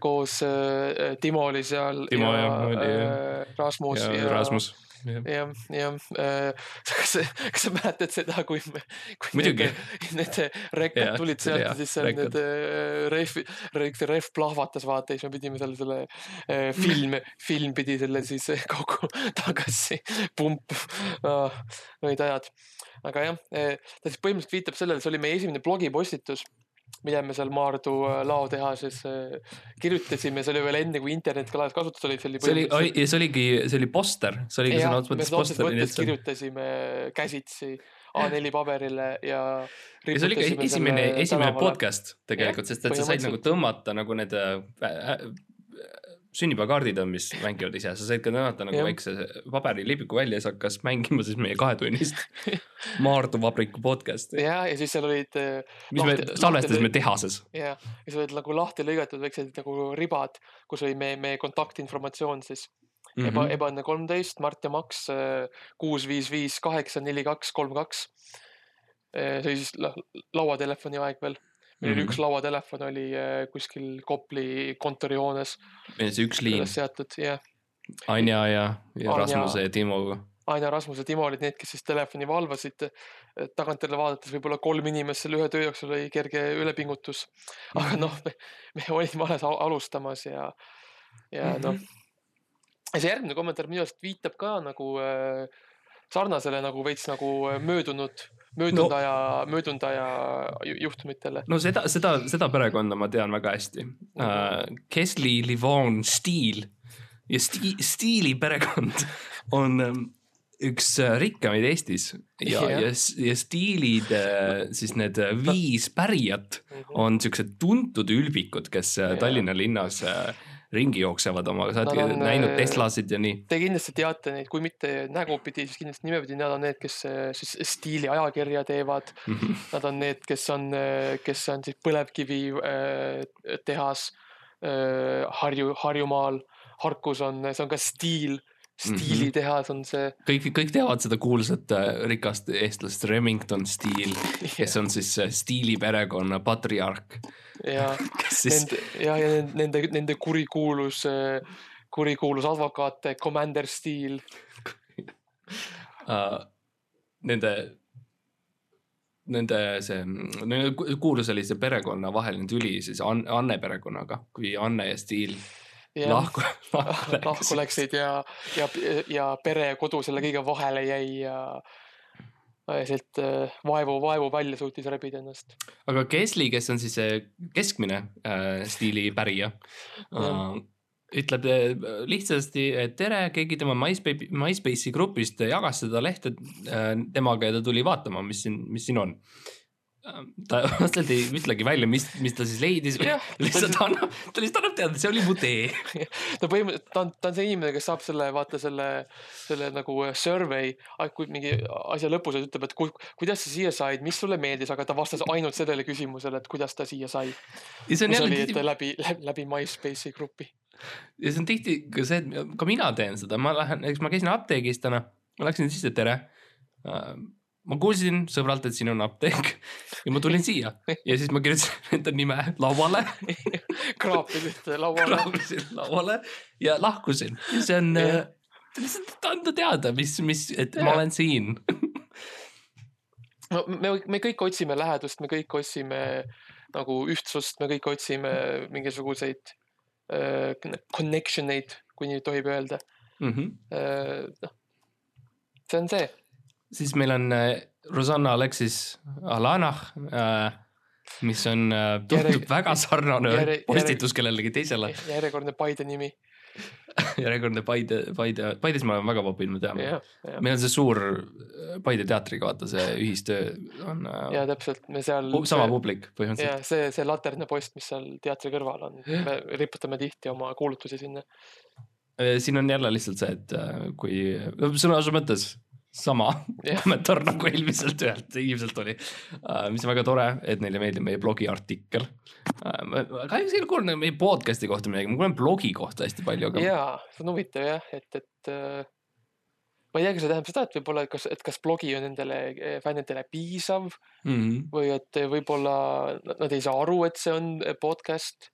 koos äh, Timo oli seal. Timo ja, ja oli äh, Rasmus ja, ja Rasmus jah, jah, kas, kas sa mäletad seda, kui me, kui Muidugi. need, need rekkad tulid sealt ja siis seal need rehv, rehv, rehv plahvatas, vaata, siis me pidime selle, selle film, film pidi selle siis kogu tagasi pump oh,, olid ajad. aga jah, ta siis põhimõtteliselt viitab sellele, see oli meie esimene blogipostitus mida me seal Maardu äh, laotehases äh, kirjutasime, see oli veel enne, kui internet ka laes kasutusel oli, see oli. oli, see oligi, see oli poster, see oligi sõna otseses mõttes poster. kirjutasime käsitsi A4 paberile ja. ja see oli ka esimene, esimene podcast tegelikult, sest et sa said nagu tõmmata nagu need äh, sünnipäevakaardid on, mis mängivad ise, sa said ka tõmmata nagu väikse paberilibiku välja ja siis hakkas mängima siis meie kahetunnist Maardu vabriku podcast'i. ja, ja siis seal olid. Äh, mis lahti, me salvestasime tehases. ja, ja seal olid nagu lahti lõigatud väiksed nagu ribad, kus oli meie, meie kontaktinformatsioon siis mm -hmm. eba, ebaõnne kolmteist, Mart ja Max äh, kuus, viis, viis, kaheksa, neli, kaks, kolm, kaks. Äh, see oli siis lauatelefoni aeg veel meil oli mm -hmm. üks lauatelefon oli äh, kuskil Kopli kontorihoones. meil see üks liin. seatud, jah. Anja ja, ja Rasmuse ja Timoga. Anja, Rasmus ja Timo olid need, kes siis telefoni valvasid. tagantjärele vaadates võib-olla kolm inimest selle ühe töö jooksul oli kerge ülepingutus. aga mhm. noh, me, me olime alles alustamas ja, ja mm -hmm. noh. ja see järgmine kommentaar minu arust viitab ka nagu äh, sarnasele nagu veits nagu möödunud möödunud no, aja, möödunud aja juhtumitele. no seda, seda, seda perekonda ma tean väga hästi. Uh, Kesley, Livon, Steel ja Sti-, Steeli perekond on um, üks uh, rikkamaid Eestis ja yeah., ja, ja Steelid uh, siis need viis pärijat -hmm. on siuksed tuntud ülbikud, kes yeah. Tallinna linnas uh, ringi jooksevad oma, sa oled on, näinud äh, Teslasid ja nii. Te kindlasti teate neid, kui mitte nägupidi, siis kindlasti nimepidi, nad on need, kes äh, siis stiiliajakirja teevad mm. -hmm. Nad on need, kes on, äh, kes on siis põlevkivi tehas Harju, Harjumaal. Harkus on, see on ka stiil stiilitehas on see. kõik, kõik teavad seda kuulsat äh, rikast eestlast Remington Steel, kes on siis stiiliperekonna patriarh. ja, siis... nende ja, ja nende, nende kurikuulus, kurikuulus advokaat Commander Steel uh,. Nende nende see, kuulus oli see perekonnavaheline tüli siis Anne perekonnaga, kui Anne ja Stiil lahku, lahku, lahku läksid ja, ja, ja pere ja kodu selle kõige vahele jäi ja sealt äh, vaevu, vaevu välja suutis rebida ennast. aga Kesli, kes on siis see keskmine äh, stiili pärija äh,, ütleb äh, lihtsasti, et tere, keegi tema MySpace'i, MySpace'i grupist jagas seda lehte äh, temaga ja ta tuli vaatama, mis siin, mis siin on ta otseselt ei ütlegi välja, mis, mis ta siis leidis. lihtsalt annab, ta lihtsalt annab teada, see oli mu tee. ta põhimõtteliselt, ta on, ta on see inimene, kes saab selle, vaata selle, selle nagu survey, kui mingi asja lõpus ütleb, et ku, kuidas sa siia said, mis sulle meeldis, aga ta vastas ainult sellele küsimusele, et kuidas ta siia sai. mis oli, et läbi, läbi, läbi MySpace'i grupi. ja see on tihti ka see, et ka mina teen seda, ma lähen, eks ma käisin apteegis täna, ma läksin sisse, tere ma kuulsin sõbralt, et siin on apteek ja ma tulin siia ja siis ma kirjutasin enda nime lauale kraapisid lauale. kraapisin lauale ja lahkusin ja see on yeah. lihtsalt anda teada, mis, mis, et yeah. ma olen siin no me, me kõik otsime lähedust, me kõik otsime nagu ühtsust, me kõik otsime mingisuguseid äh, connection eid, kui nii tohib öelda mm. -hmm. Äh, noh, see on see siis meil on äh, Rosanna Alexis Alanah äh,, mis on äh,, tundub Järg... väga sarnane järg... postitus kellelegi teisele. järjekordne Paide nimi järjekordne Paide, Paide, Paides me oleme väga popinud jah ja,. meil on see suur Paide teatriga, vaata see ühistöö on. Ja täpselt, me seal. sama publik põhimõtteliselt. see, see Laterna post, mis seal teatri kõrval on, me riputame tihti oma kuulutusi sinna. siin on jälle lihtsalt see, et kui sõna otseses mõttes sama yeah. kommentaar nagu eelmiselt ühelt inimeselt oli uh,, mis on väga tore, et neile meeldib meie blogi artikkel uh,. kahjuks ei ole kuulnud meie podcast'i kohta midagi, ma kuulen blogi kohta hästi palju, aga. jaa, see on huvitav jah, et, et uh, ma ei tea, kas see tähendab seda, et võib-olla, kas, et kas blogi on nendele eh, fännidele piisav mm -hmm. või et võib-olla nad ei saa aru, et see on podcast.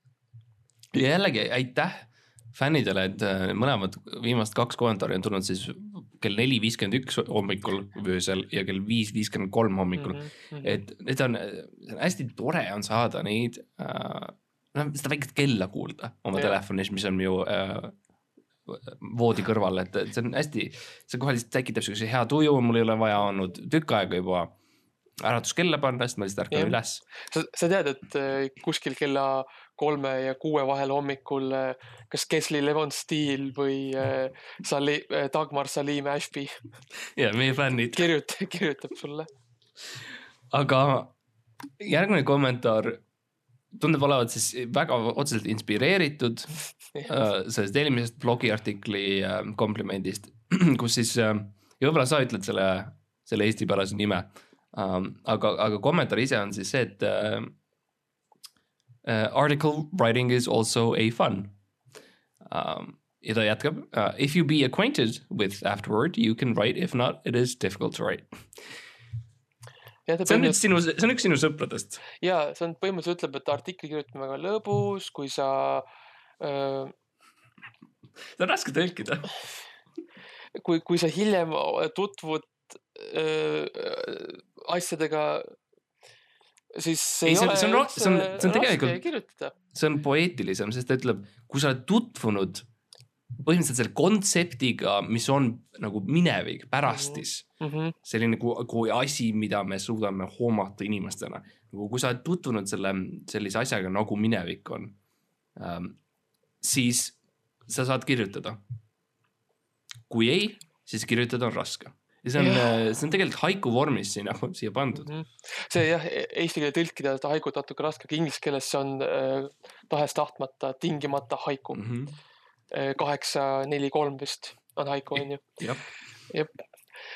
jällegi aitäh fännidele, et mõlemad viimased kaks kommentaari on tulnud siis kell neli viiskümmend üks hommikul öösel ja kell viis viiskümmend kolm hommikul mm. -hmm. et need on, hästi tore on saada neid äh,, noh seda väikest kella kuulda oma yeah. telefonis, mis on ju äh, voodi kõrval, et, et see on hästi, see kohe lihtsalt tekitab siukse hea tuju, mul ei ole vaja olnud tükk aega juba äratuskella panna, siis ma lihtsalt ärkan üles. sa, sa tead, et äh, kuskil kella kolme ja kuue vahel hommikul äh, kas Kesli Levon Steel või äh, Sali-, Dagmar Salim Ashby. ja meie fännid. kirjutab, kirjutab sulle. aga järgmine kommentaar tundub olevat siis väga otseselt inspireeritud sellest eelmisest blogiartikli komplimendist, kus siis ja võib-olla sa ütled selle, selle eestipärase nime um,. aga, aga kommentaar ise on siis see, et article writing is also a fun um,. ja ta jätkab uh,. If you be acquainted with afterward, you can write, if not, it is difficult to write see on nüüd sinu, see on üks sinu sõpradest. ja see on põhimõtteliselt ütleb, et artikli kirjutamine on väga lõbus, kui sa äh,. seda on raske tõlkida. kui, kui sa hiljem tutvud äh, asjadega, siis ei, see, see on, see on, see on tegelikult, see on poeetilisem, sest ta ütleb, kui sa oled tutvunud põhimõtteliselt selle kontseptiga, mis on nagu minevik, pärastis mm. -hmm. selline kui, kui asi, mida me suudame hoomata inimestena. nagu kui sa oled tutvunud selle, sellise asjaga nagu minevik on ähm,, siis sa saad kirjutada. kui ei, siis kirjutada on raske ja see on, äh, see on tegelikult haiku vormis siia, siia pandud mm. -hmm. see jah, e-, eesti keele tõlkida seda haikut natuke raske, aga inglise keeles see on äh, tahes-tahtmata tingimata haiku mm. -hmm. kaheksa, neli, kolm vist on haiku, on ju. jah.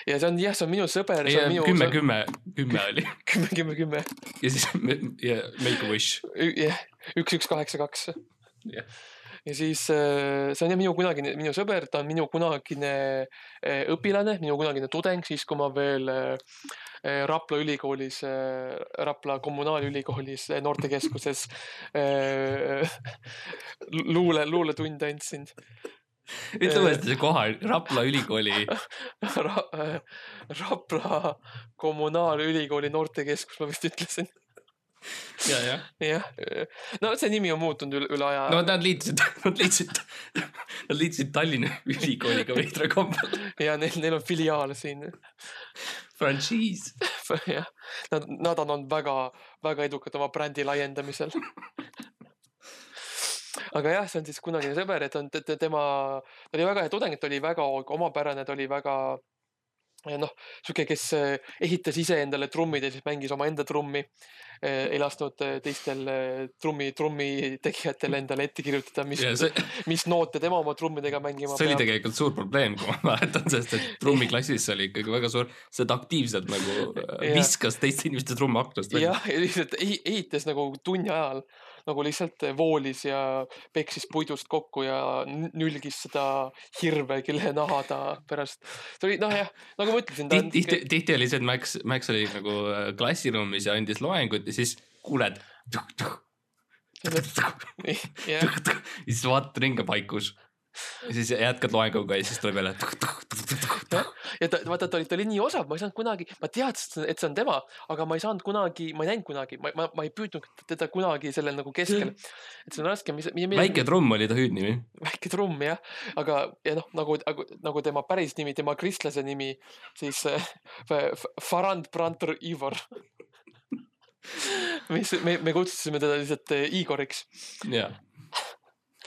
ja see on jah, see on minu sõber. kümme, kümme, kümme oli kümme, kümme, kümme. ja siis ja make a wish. jah, üks, üks, kaheksa, kaks. jah ja siis see on jah minu kunagine, minu sõber, ta on minu kunagine õpilane, minu kunagine tudeng, siis kui ma veel Rapla ülikoolis, Rapla kommunaalülikoolis noortekeskuses luule, luuletunde andsin ütle uuesti see koha, Rapla ülikooli Ra. Rapla kommunaalülikooli noortekeskus, ma vist ütlesin ja, jah. jah, no see nimi on muutunud üle, üle aja. no nad liitusid, nad liitusid, nad liitusid Tallinna Ülikooliga veidral kombel. ja neil, neil on filiaal siin. frantsiis. jah, nad, nad on olnud väga, väga edukad oma brändi laiendamisel aga jah, see on siis kunagine sõber, et on tema, ta oli väga hea tudeng, ta oli väga omapärane, ta oli väga noh, sihuke, kes eh, ehitas iseendale trummid ja siis mängis omaenda trummi. Eh, ei lasknud eh, teistel trummi, trummitegijatel endale ette kirjutada, mis, see... mis noote tema oma trummidega mängima see peab. see oli tegelikult suur probleem, kui ma mäletan, sest et trummiklassis oli ikkagi väga suur, ta aktiivselt nagu viskas teiste inimeste trumme aknast välja. jah, ja lihtsalt ehitas nagu tunni ajal nagu lihtsalt voolis ja peksis puidust kokku ja nülgis seda hirve, kelle naha ta pärast. see oli noh, jah, nagu ma ütlesin. tihti, tihti oli see, et Max, Max oli nagu äh, klassiruumis ja andis loengut ja siis kuuled. ja siis vaatad ringi paikus ja siis jätkad loenguga ja siis tuleb jälle. ja ta, vaata, ta oli, ta oli nii osav, ma ei saanud kunagi, ma teadsin, et see on tema, aga ma ei saanud kunagi, ma ei näinud kunagi, ma, ma, ma ei püüdnud teda kunagi sellel nagu keskel. et see on raske, mis, mis. väike trumm oli ta hüüdnimi. väike trumm jah, aga ja noh, nagu, nagu, nagu tema päris nimi, tema kristlase nimi, siis äh, Farand Prantor Ivor mis me, me kutsusime teda lihtsalt äh, Igoriks. jah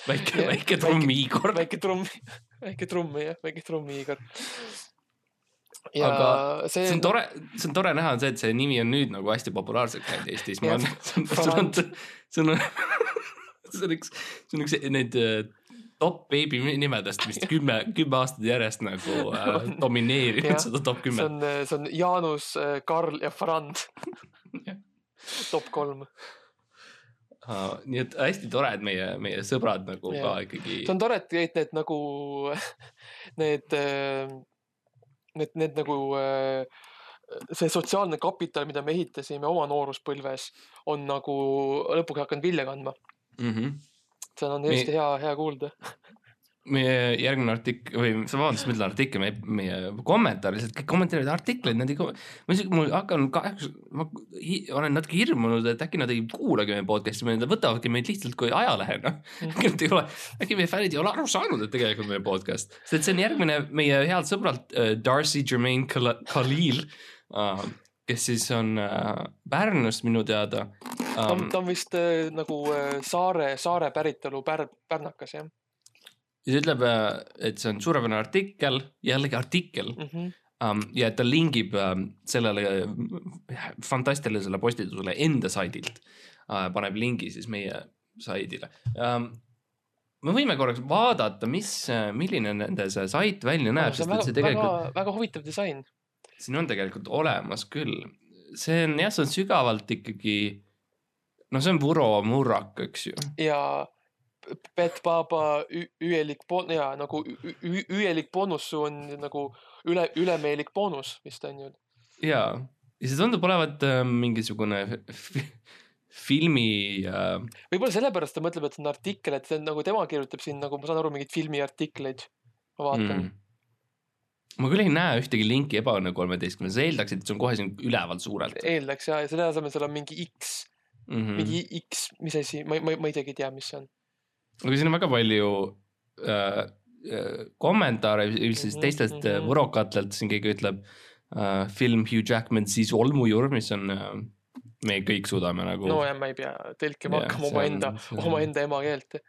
väike, väike trumm Igor. väike trumm, väike trumm jah, väike trumm Igor. Ja aga see, see on tore, see on tore näha, on see, et see nimi on nüüd nagu hästi populaarseks läinud Eestis. see on, see on, see on, see on üks, see on üks neid äh, top beebi nimedest vist kümme, kümme aastat järjest nagu äh, domineerinud seda top kümmet. see on, see on Jaanus, Karl ja Frand top kolm Uh, nii et hästi tore, et meie, meie sõbrad nagu yeah. ka ikkagi. see on tore, et need, need nagu need, äh, need, need nagu äh, see sotsiaalne kapital, mida me ehitasime oma nooruspõlves, on nagu lõpuks hakanud vilja kandma mm. -hmm. see on hästi me... hea, hea kuulda meie järgmine artikkel või vabandust, ma ütlen artikkel, meie, meie kommentaar lihtsalt, kõik kommenteerivad artikleid, nad ei, ma isegi, mul hakkan kahjuks, ma olen natuke hirmunud, et äkki nad ei kuulagi meie podcast'i, nad võtavadki meid lihtsalt kui ajalehena mm.. äkki nad ei ole, äkki meie fännid ei ole aru saanud, et tegelikult meie podcast, sest see on järgmine meie healt sõbralt uh, Darcy Jermaine Khalil uh, kes siis on äh, Pärnust minu teada ta on, ta on vist äh, nagu äh, saare, saare päritolu pär-, pärnakas jah ja ta ütleb, äh, et see on suurepärane artikkel, jällegi artikkel mm. -hmm. Um, ja ta lingib um, sellele äh, fantastilisele postitusele enda saidilt uh,, paneb lingi siis meie saidile um,. me võime korraks vaadata, mis, milline nende see sait välja näeb no,, sest väga, et see tegelikult. väga, väga huvitav disain. siin on tegelikult olemas küll, see on jah, see on sügavalt ikkagi, no see on Vuro murrak, eks ju. ja Pet Baba üelik bon- ja nagu üelik boonus on nagu üle, ülemeelik boonus vist on ju. ja, ja see tundub olevat äh, mingisugune filmi äh.... võib-olla sellepärast ta mõtleb, et see on artikkel, et see on nagu tema kirjutab siin nagu ma saan aru, mingeid filmiartikleid. ma vaatan mm. ma küll ei näe ühtegi linki Ebaõnne kolmeteistkümnes, eeldaksid, et see on kohe siin üleval suurelt. eeldaks ja, ja selle asemel seal on mingi X mm, -hmm. mingi X, mis asi, ma, ma, ma isegi ei tea, mis see on aga siin on väga palju äh, äh kommentaare siis mhm, teistest mm -hmm. võrokatelt, siin keegi ütleb äh, film Hugh Jackman siis olmujur, mis on äh, me kõik suudame nagu. no ja ma ei pea tõlkima hakkama omaenda, omaenda emakeelt.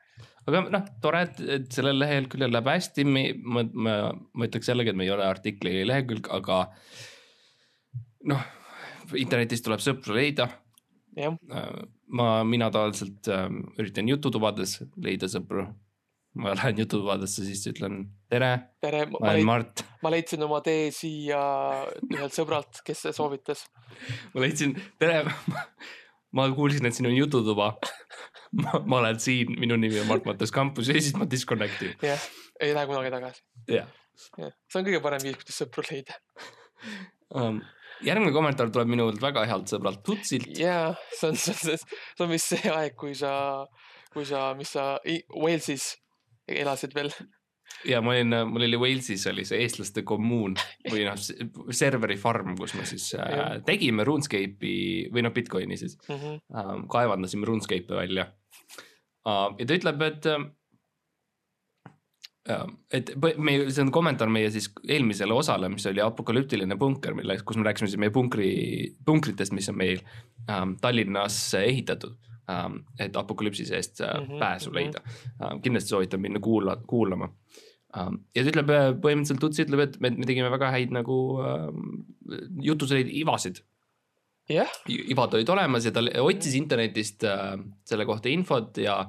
aga noh, tore, et, et sellel leheküljel läheb hästi, me, ma, ma, ma ütleks jällegi, et me ei ole artikli lehekülg, aga noh, internetis tuleb sõpru leida äh, ma, mina tavaliselt äh, üritan jututubades leida sõpru. ma lähen jututubadesse, siis ütlen tere, tere, ma olen Mart. ma leidsin oma tee siia ühelt sõbralt, kes soovitas ma leidsin, tere ma kuulsin, et siin on jututuba ma, ma olen siin, minu nimi on Mart Matas Kampus ja siis ma disconnect in. jah, ei lähe kunagi tagasi. jah. see on kõige parem viis, kuidas sõpru leida um, järgmine kommentaar tuleb minult väga healt sõbralt Tutsilt. jaa, see on, see on, see on vist see aeg, kui sa, kui sa, mis sa Walesis elasid veel ja ma olin, mul oli Walesis oli see eestlaste kommuun või noh, serveri farm, kus me siis äh, tegime RuneScape'i või noh, Bitcoini siis mm, -hmm. äh, kaevandasime RuneScape'i välja uh,. ja ta ütleb, et äh, et meie, see on kommentaar meie siis eelmisele osale, mis oli apokalüptiline punker, mille, kus me rääkisime siis meie punkri, punkritest, mis on meil ähm, Tallinnas ehitatud ähm,. et apokalüpsise eest äh, mm -hmm, pääsu leida ähm,. kindlasti soovitan minna kuula, kuulama ähm,. ja ta ütleb äh, põhimõtteliselt, Tutsi ütleb, et me, me tegime väga häid nagu ähm, jutus olid ivasid yeah.. ivad olid olemas ja ta otsis internetist äh, selle kohta infot ja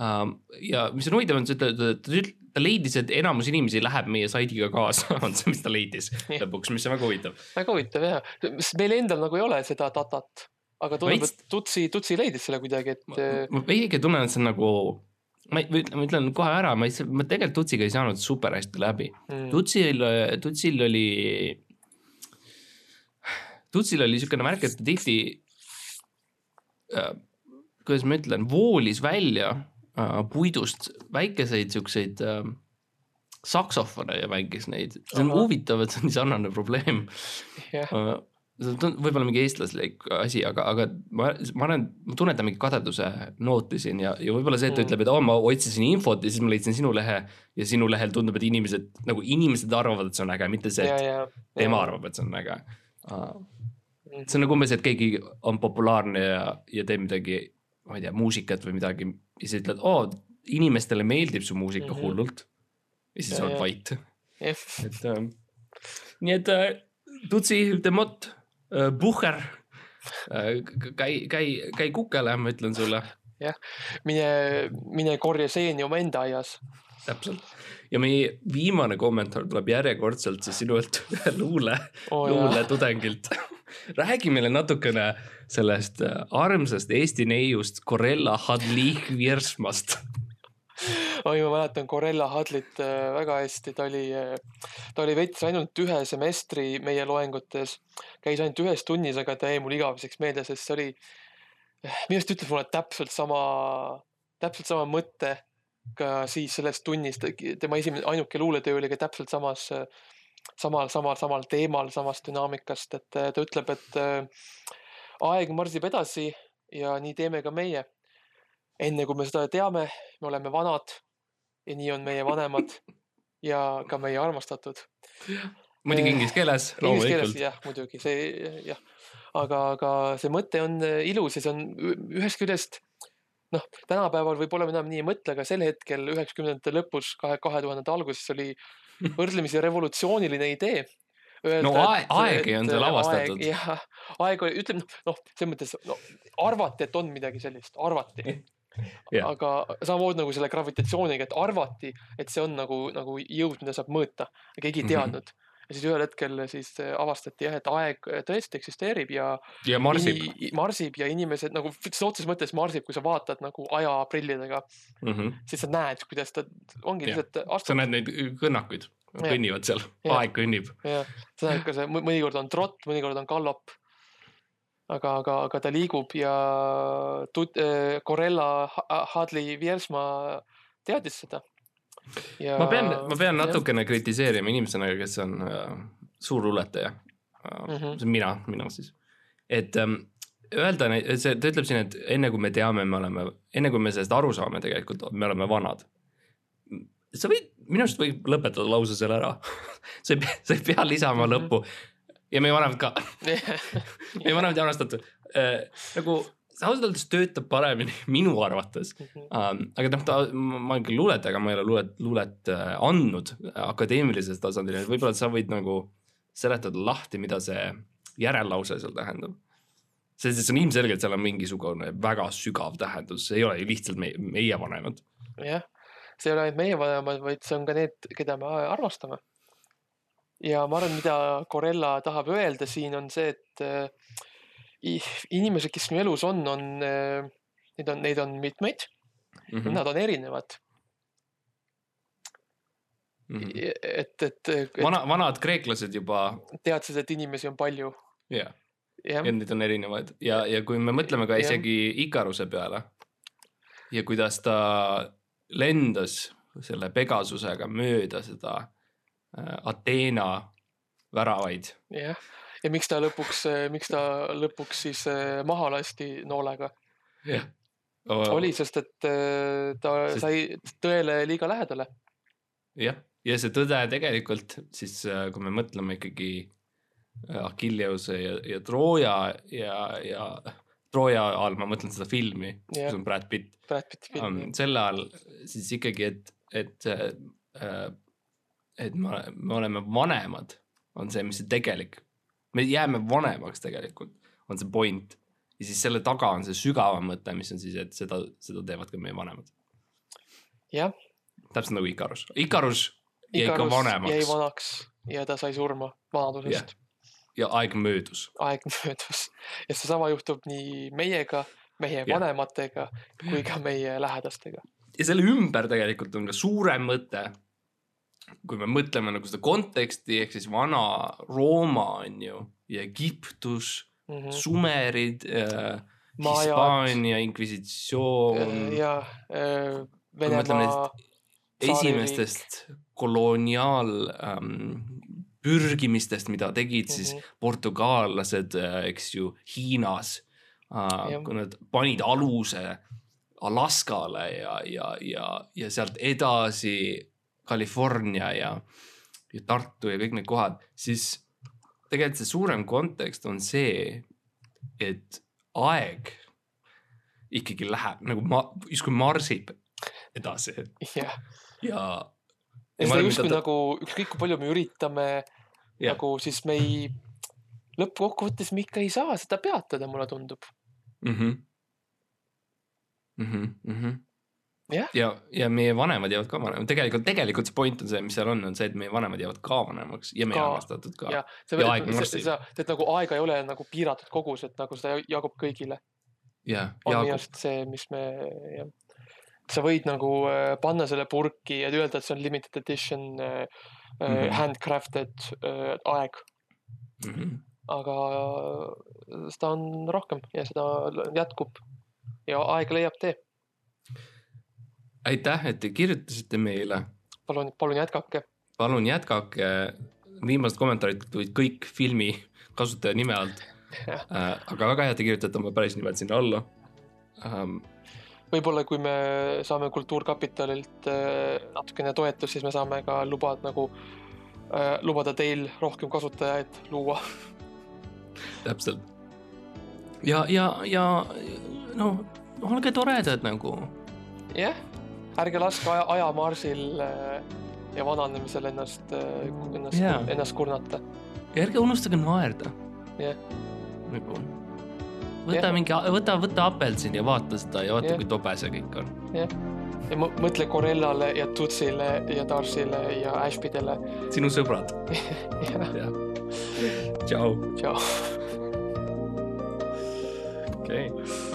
ähm,. ja mis on huvitav, on see, et ta, ta, ta leidis, et enamus inimesi läheb meie saidiga kaasa on see, mis ta leidis lõpuks, mis on väga huvitav. väga huvitav sest meil endal nagu ei ole seda datat aga tundub, et Tutsi, Tutsi leidis selle kuidagi, et. ma veidi tunnen, et see on nagu, ma ütlen kohe ära, ma ei, ma tegelikult Tutsiga ei saanud super hästi läbi mm.. Tutsil, Tutsil oli, Tutsil oli niisugune märk, et ta tihti äh,, kuidas ma ütlen, voolis välja puidust väikeseid siukseid äh, saksofone ja mängis neid, see on Aha. huvitav, et see on nii sarnane probleem yeah. Uh, see on võib-olla mingi eestlaslik asi, aga, aga ma, ma arvan, ma tunnetan mingi kadeduse nooti siin ja, ja võib-olla see, et ta mm. ütleb, et oo oh,, ma otsisin infot ja siis ma leidsin sinu lehe ja sinu lehel tundub, et inimesed nagu inimesed arvavad, et see on äge, mitte see, et ja, ja, tema arvab, et see on äge. see on nagu umbes, et keegi on populaarne ja, ja teeb midagi, ma ei tea, muusikat või midagi ja siis ütled, oo, inimestele meeldib su muusika mm -hmm. hullult. ja siis oled vait. et äh, nii et äh, Tutsi, Demott Äh, Bucher, äh, käi, käi, käi kukele, ma ütlen sulle. jah, mine, mine korja seeni omaenda aias. täpselt ja meie viimane kommentaar tuleb järjekordselt siis sinult luule oh,, luuletudengilt räägi meile natukene sellest äh, armsast Eesti neiust Corella Hadlich Virsmast oi, ma mäletan Corella Hadlit äh, väga hästi, ta oli, äh, ta oli veits ainult ühe semestri meie loengutes, käis ainult ühes tunnis, aga ta jäi mul igaveseks meelde, sest see oli, minu arust ütles mulle täpselt sama, täpselt sama mõte ka siis selles tunnis, tema esimene, ainuke luuletöö oli ka täpselt samas, samal, samal, samal teemal, samast dünaamikast, et ta ütleb, et äh, aeg marsib edasi ja nii teeme ka meie enne kui me seda teame, me oleme vanad ja nii on meie vanemad ja ka meie armastatud. muidugi äh, inglise keeles, loomulikult. jah, muidugi see jah, aga, aga see mõte on äh, ilus ja see on ühest küljest noh, tänapäeval võib-olla enam nii ei mõtle, aga sel hetkel üheksakümnendate lõpus, kahe, kahe tuhandete alguses oli võrdlemisi revolutsiooniline idee. Öelda, no aeg, aeg ei on seal avastatud. jah, aeg oli, ütleme noh, selles mõttes no, arvati, et on midagi sellist, arvati aga samamoodi nagu selle gravitatsiooniga, et arvati, et see on nagu, nagu jõud, mida saab mõõta, aga keegi ei mhm. teadnud mm. -hmm ja siis ühel hetkel siis avastati jah, et aeg tõesti eksisteerib ja. ja marsib. marsib ja inimesed nagu sõna otseses mõttes marsib, kui sa vaatad nagu ajaprillidega mm. -hmm. siis sa näed, kuidas ta ongi lihtsalt. sa näed neid kõnnakuid, kõnnivad seal, aeg kõnnib. jah, sa näed ka see, mõnikord on trott, mõnikord on gallop aga, aga, aga ta liigub ja tut-, äh, Corella Hadley Viersma teadis seda. Ma pean, ma pean natukene kritiseerima inimesena, kes on äh, suur luuletaja mm. -hmm. see olen mina, mina siis. et ähm, öelda, see, ta ütleb siin, et enne kui me teame, me oleme, enne kui me sellest aru saame, tegelikult me oleme vanad. sa võid, minu arust võib lõpetada lause selle ära sa ei pea, sa ei pea lisama mm -hmm. lõppu ja meie vanemad ka meie vanemad ei armastatud äh,. nagu ausalt öeldes töötab paremini minu arvates. -hmm. aga noh, ta, ma olen küll luuletaja, aga ma ei ole luulet, luulet äh, andnud akadeemilisel tasandil, et võib-olla sa võid nagu seletada lahti, mida see järellause seal tähendab. sest see on ilmselgelt, seal on mingisugune väga sügav tähendus, see ei ole ju lihtsalt meie, meie vanemad. jah, see ei ole ainult meie vanemad, vaid see on ka need, keda me armastame ja ma arvan, mida Corella tahab öelda siin on see, et äh, inimesed, kes sinu elus on, on äh, neid on, neid on mitmeid mm. -hmm. Nad on erinevad mm. -hmm. et, et, et. vana, vanad kreeklased juba. teadsid, et inimesi on palju. jah yeah. yeah., ja neid on erinevaid ja, ja kui me mõtleme ka isegi yeah. Ikaruse peale ja kuidas ta lendas selle Pegasusega mööda seda äh, Ateena väravaid. jah, ja miks ta lõpuks, miks ta lõpuks siis äh, maha lasti noolega? jah oli, sest et äh, ta sest... sai tõele liiga lähedale. jah, ja see tõde tegelikult siis, kui me mõtleme ikkagi Achilleuse ja, ja Trooja ja, ja Trooja all ma mõtlen seda filmi, kus on Brad Pitt. Brad Pitti film um,. selle all siis ikkagi, et, et äh,, et me, me oleme vanemad, on see, mis see tegelik, me jääme vanemaks tegelikult, on see point ja siis selle taga on see sügavam mõte, mis on siis, et seda, seda teevad ka meie vanemad. jah. täpselt nagu Ikarus, Ikarus jäi ikka vanemaks. jäi vanaks ja ta sai surma vanadusest. ja aeg möödus. aeg möödus ja seesama juhtub nii meiega, meie ja. vanematega kui ka meie lähedastega. ja selle ümber tegelikult on ka suurem mõte. Kui me mõtleme nagu seda konteksti ehk siis vana Rooma on ju ja Egiptus mm, -hmm. sumerid äh,, Hispaania inkvisitsioon. ja äh, Venemaa. esimestest koloniaal ähm, mida tegid mm -hmm. siis mhm. portugaallased äh,, eks ju, Hiinas äh,. kui nad panid aluse Alaskale ja, ja, ja, ja sealt edasi California ja, ja Tartu ja kõik need kohad, siis tegelikult see suurem kontekst on see, et aeg ikkagi läheb nagu ma, justkui marsib edasi yeah.. ja. ja seda justkui ta... nagu ükskõik kui palju me üritame yeah. nagu siis me ei, lõppkokkuvõttes me ikka ei saa seda peatada, mulle tundub mm. -hmm. Mm -hmm, mm -hmm yeah. ja, ja meie vanemad jäävad ka vanemaks, tegelikult, tegelikult see point on see, mis seal on, on see, et meie vanemad jäävad ka vanemaks ja meie armastatud ka. ja, ja marsib. et nagu aega ei ole nagu piiratud kogus, et nagu seda jagub kõigile. on minu arust see, mis me, jah. sa võid nagu äh, panna selle purki ja öelda, et see on limited edition äh, mm -hmm. handcrafted äh, aeg mm. -hmm. aga seda on rohkem ja seda jätkub ja aeg leiab tee aitäh, et te kirjutasite meile. palun, palun jätkake. palun jätkake, viimased kommentaarid tulid kõik filmi kasutaja nime alt äh, aga väga hea, et te kirjutate oma päris nimed sinna alla ähm,. võib-olla, kui me saame Kultuurkapitalilt äh, natukene toetust, siis me saame ka lubada nagu äh,, lubada teil rohkem kasutajaid luua täpselt. ja, ja, ja no olge toredad nagu. jah yeah ärge laske aja, ajamarsil äh, ja vananemisel ennast, äh, ennast yeah., ennast kurnata. ja ärge unustage naerda. jah yeah.. nagu võta yeah. mingi, võta, võta apelsin ja vaata seda ja vaata yeah., kui tobe see kõik on. jah yeah., ja mõtle Corellale ja Tutsile ja Darsile ja Ashbydele. sinu sõbrad jah. tšau. tšau. okei okay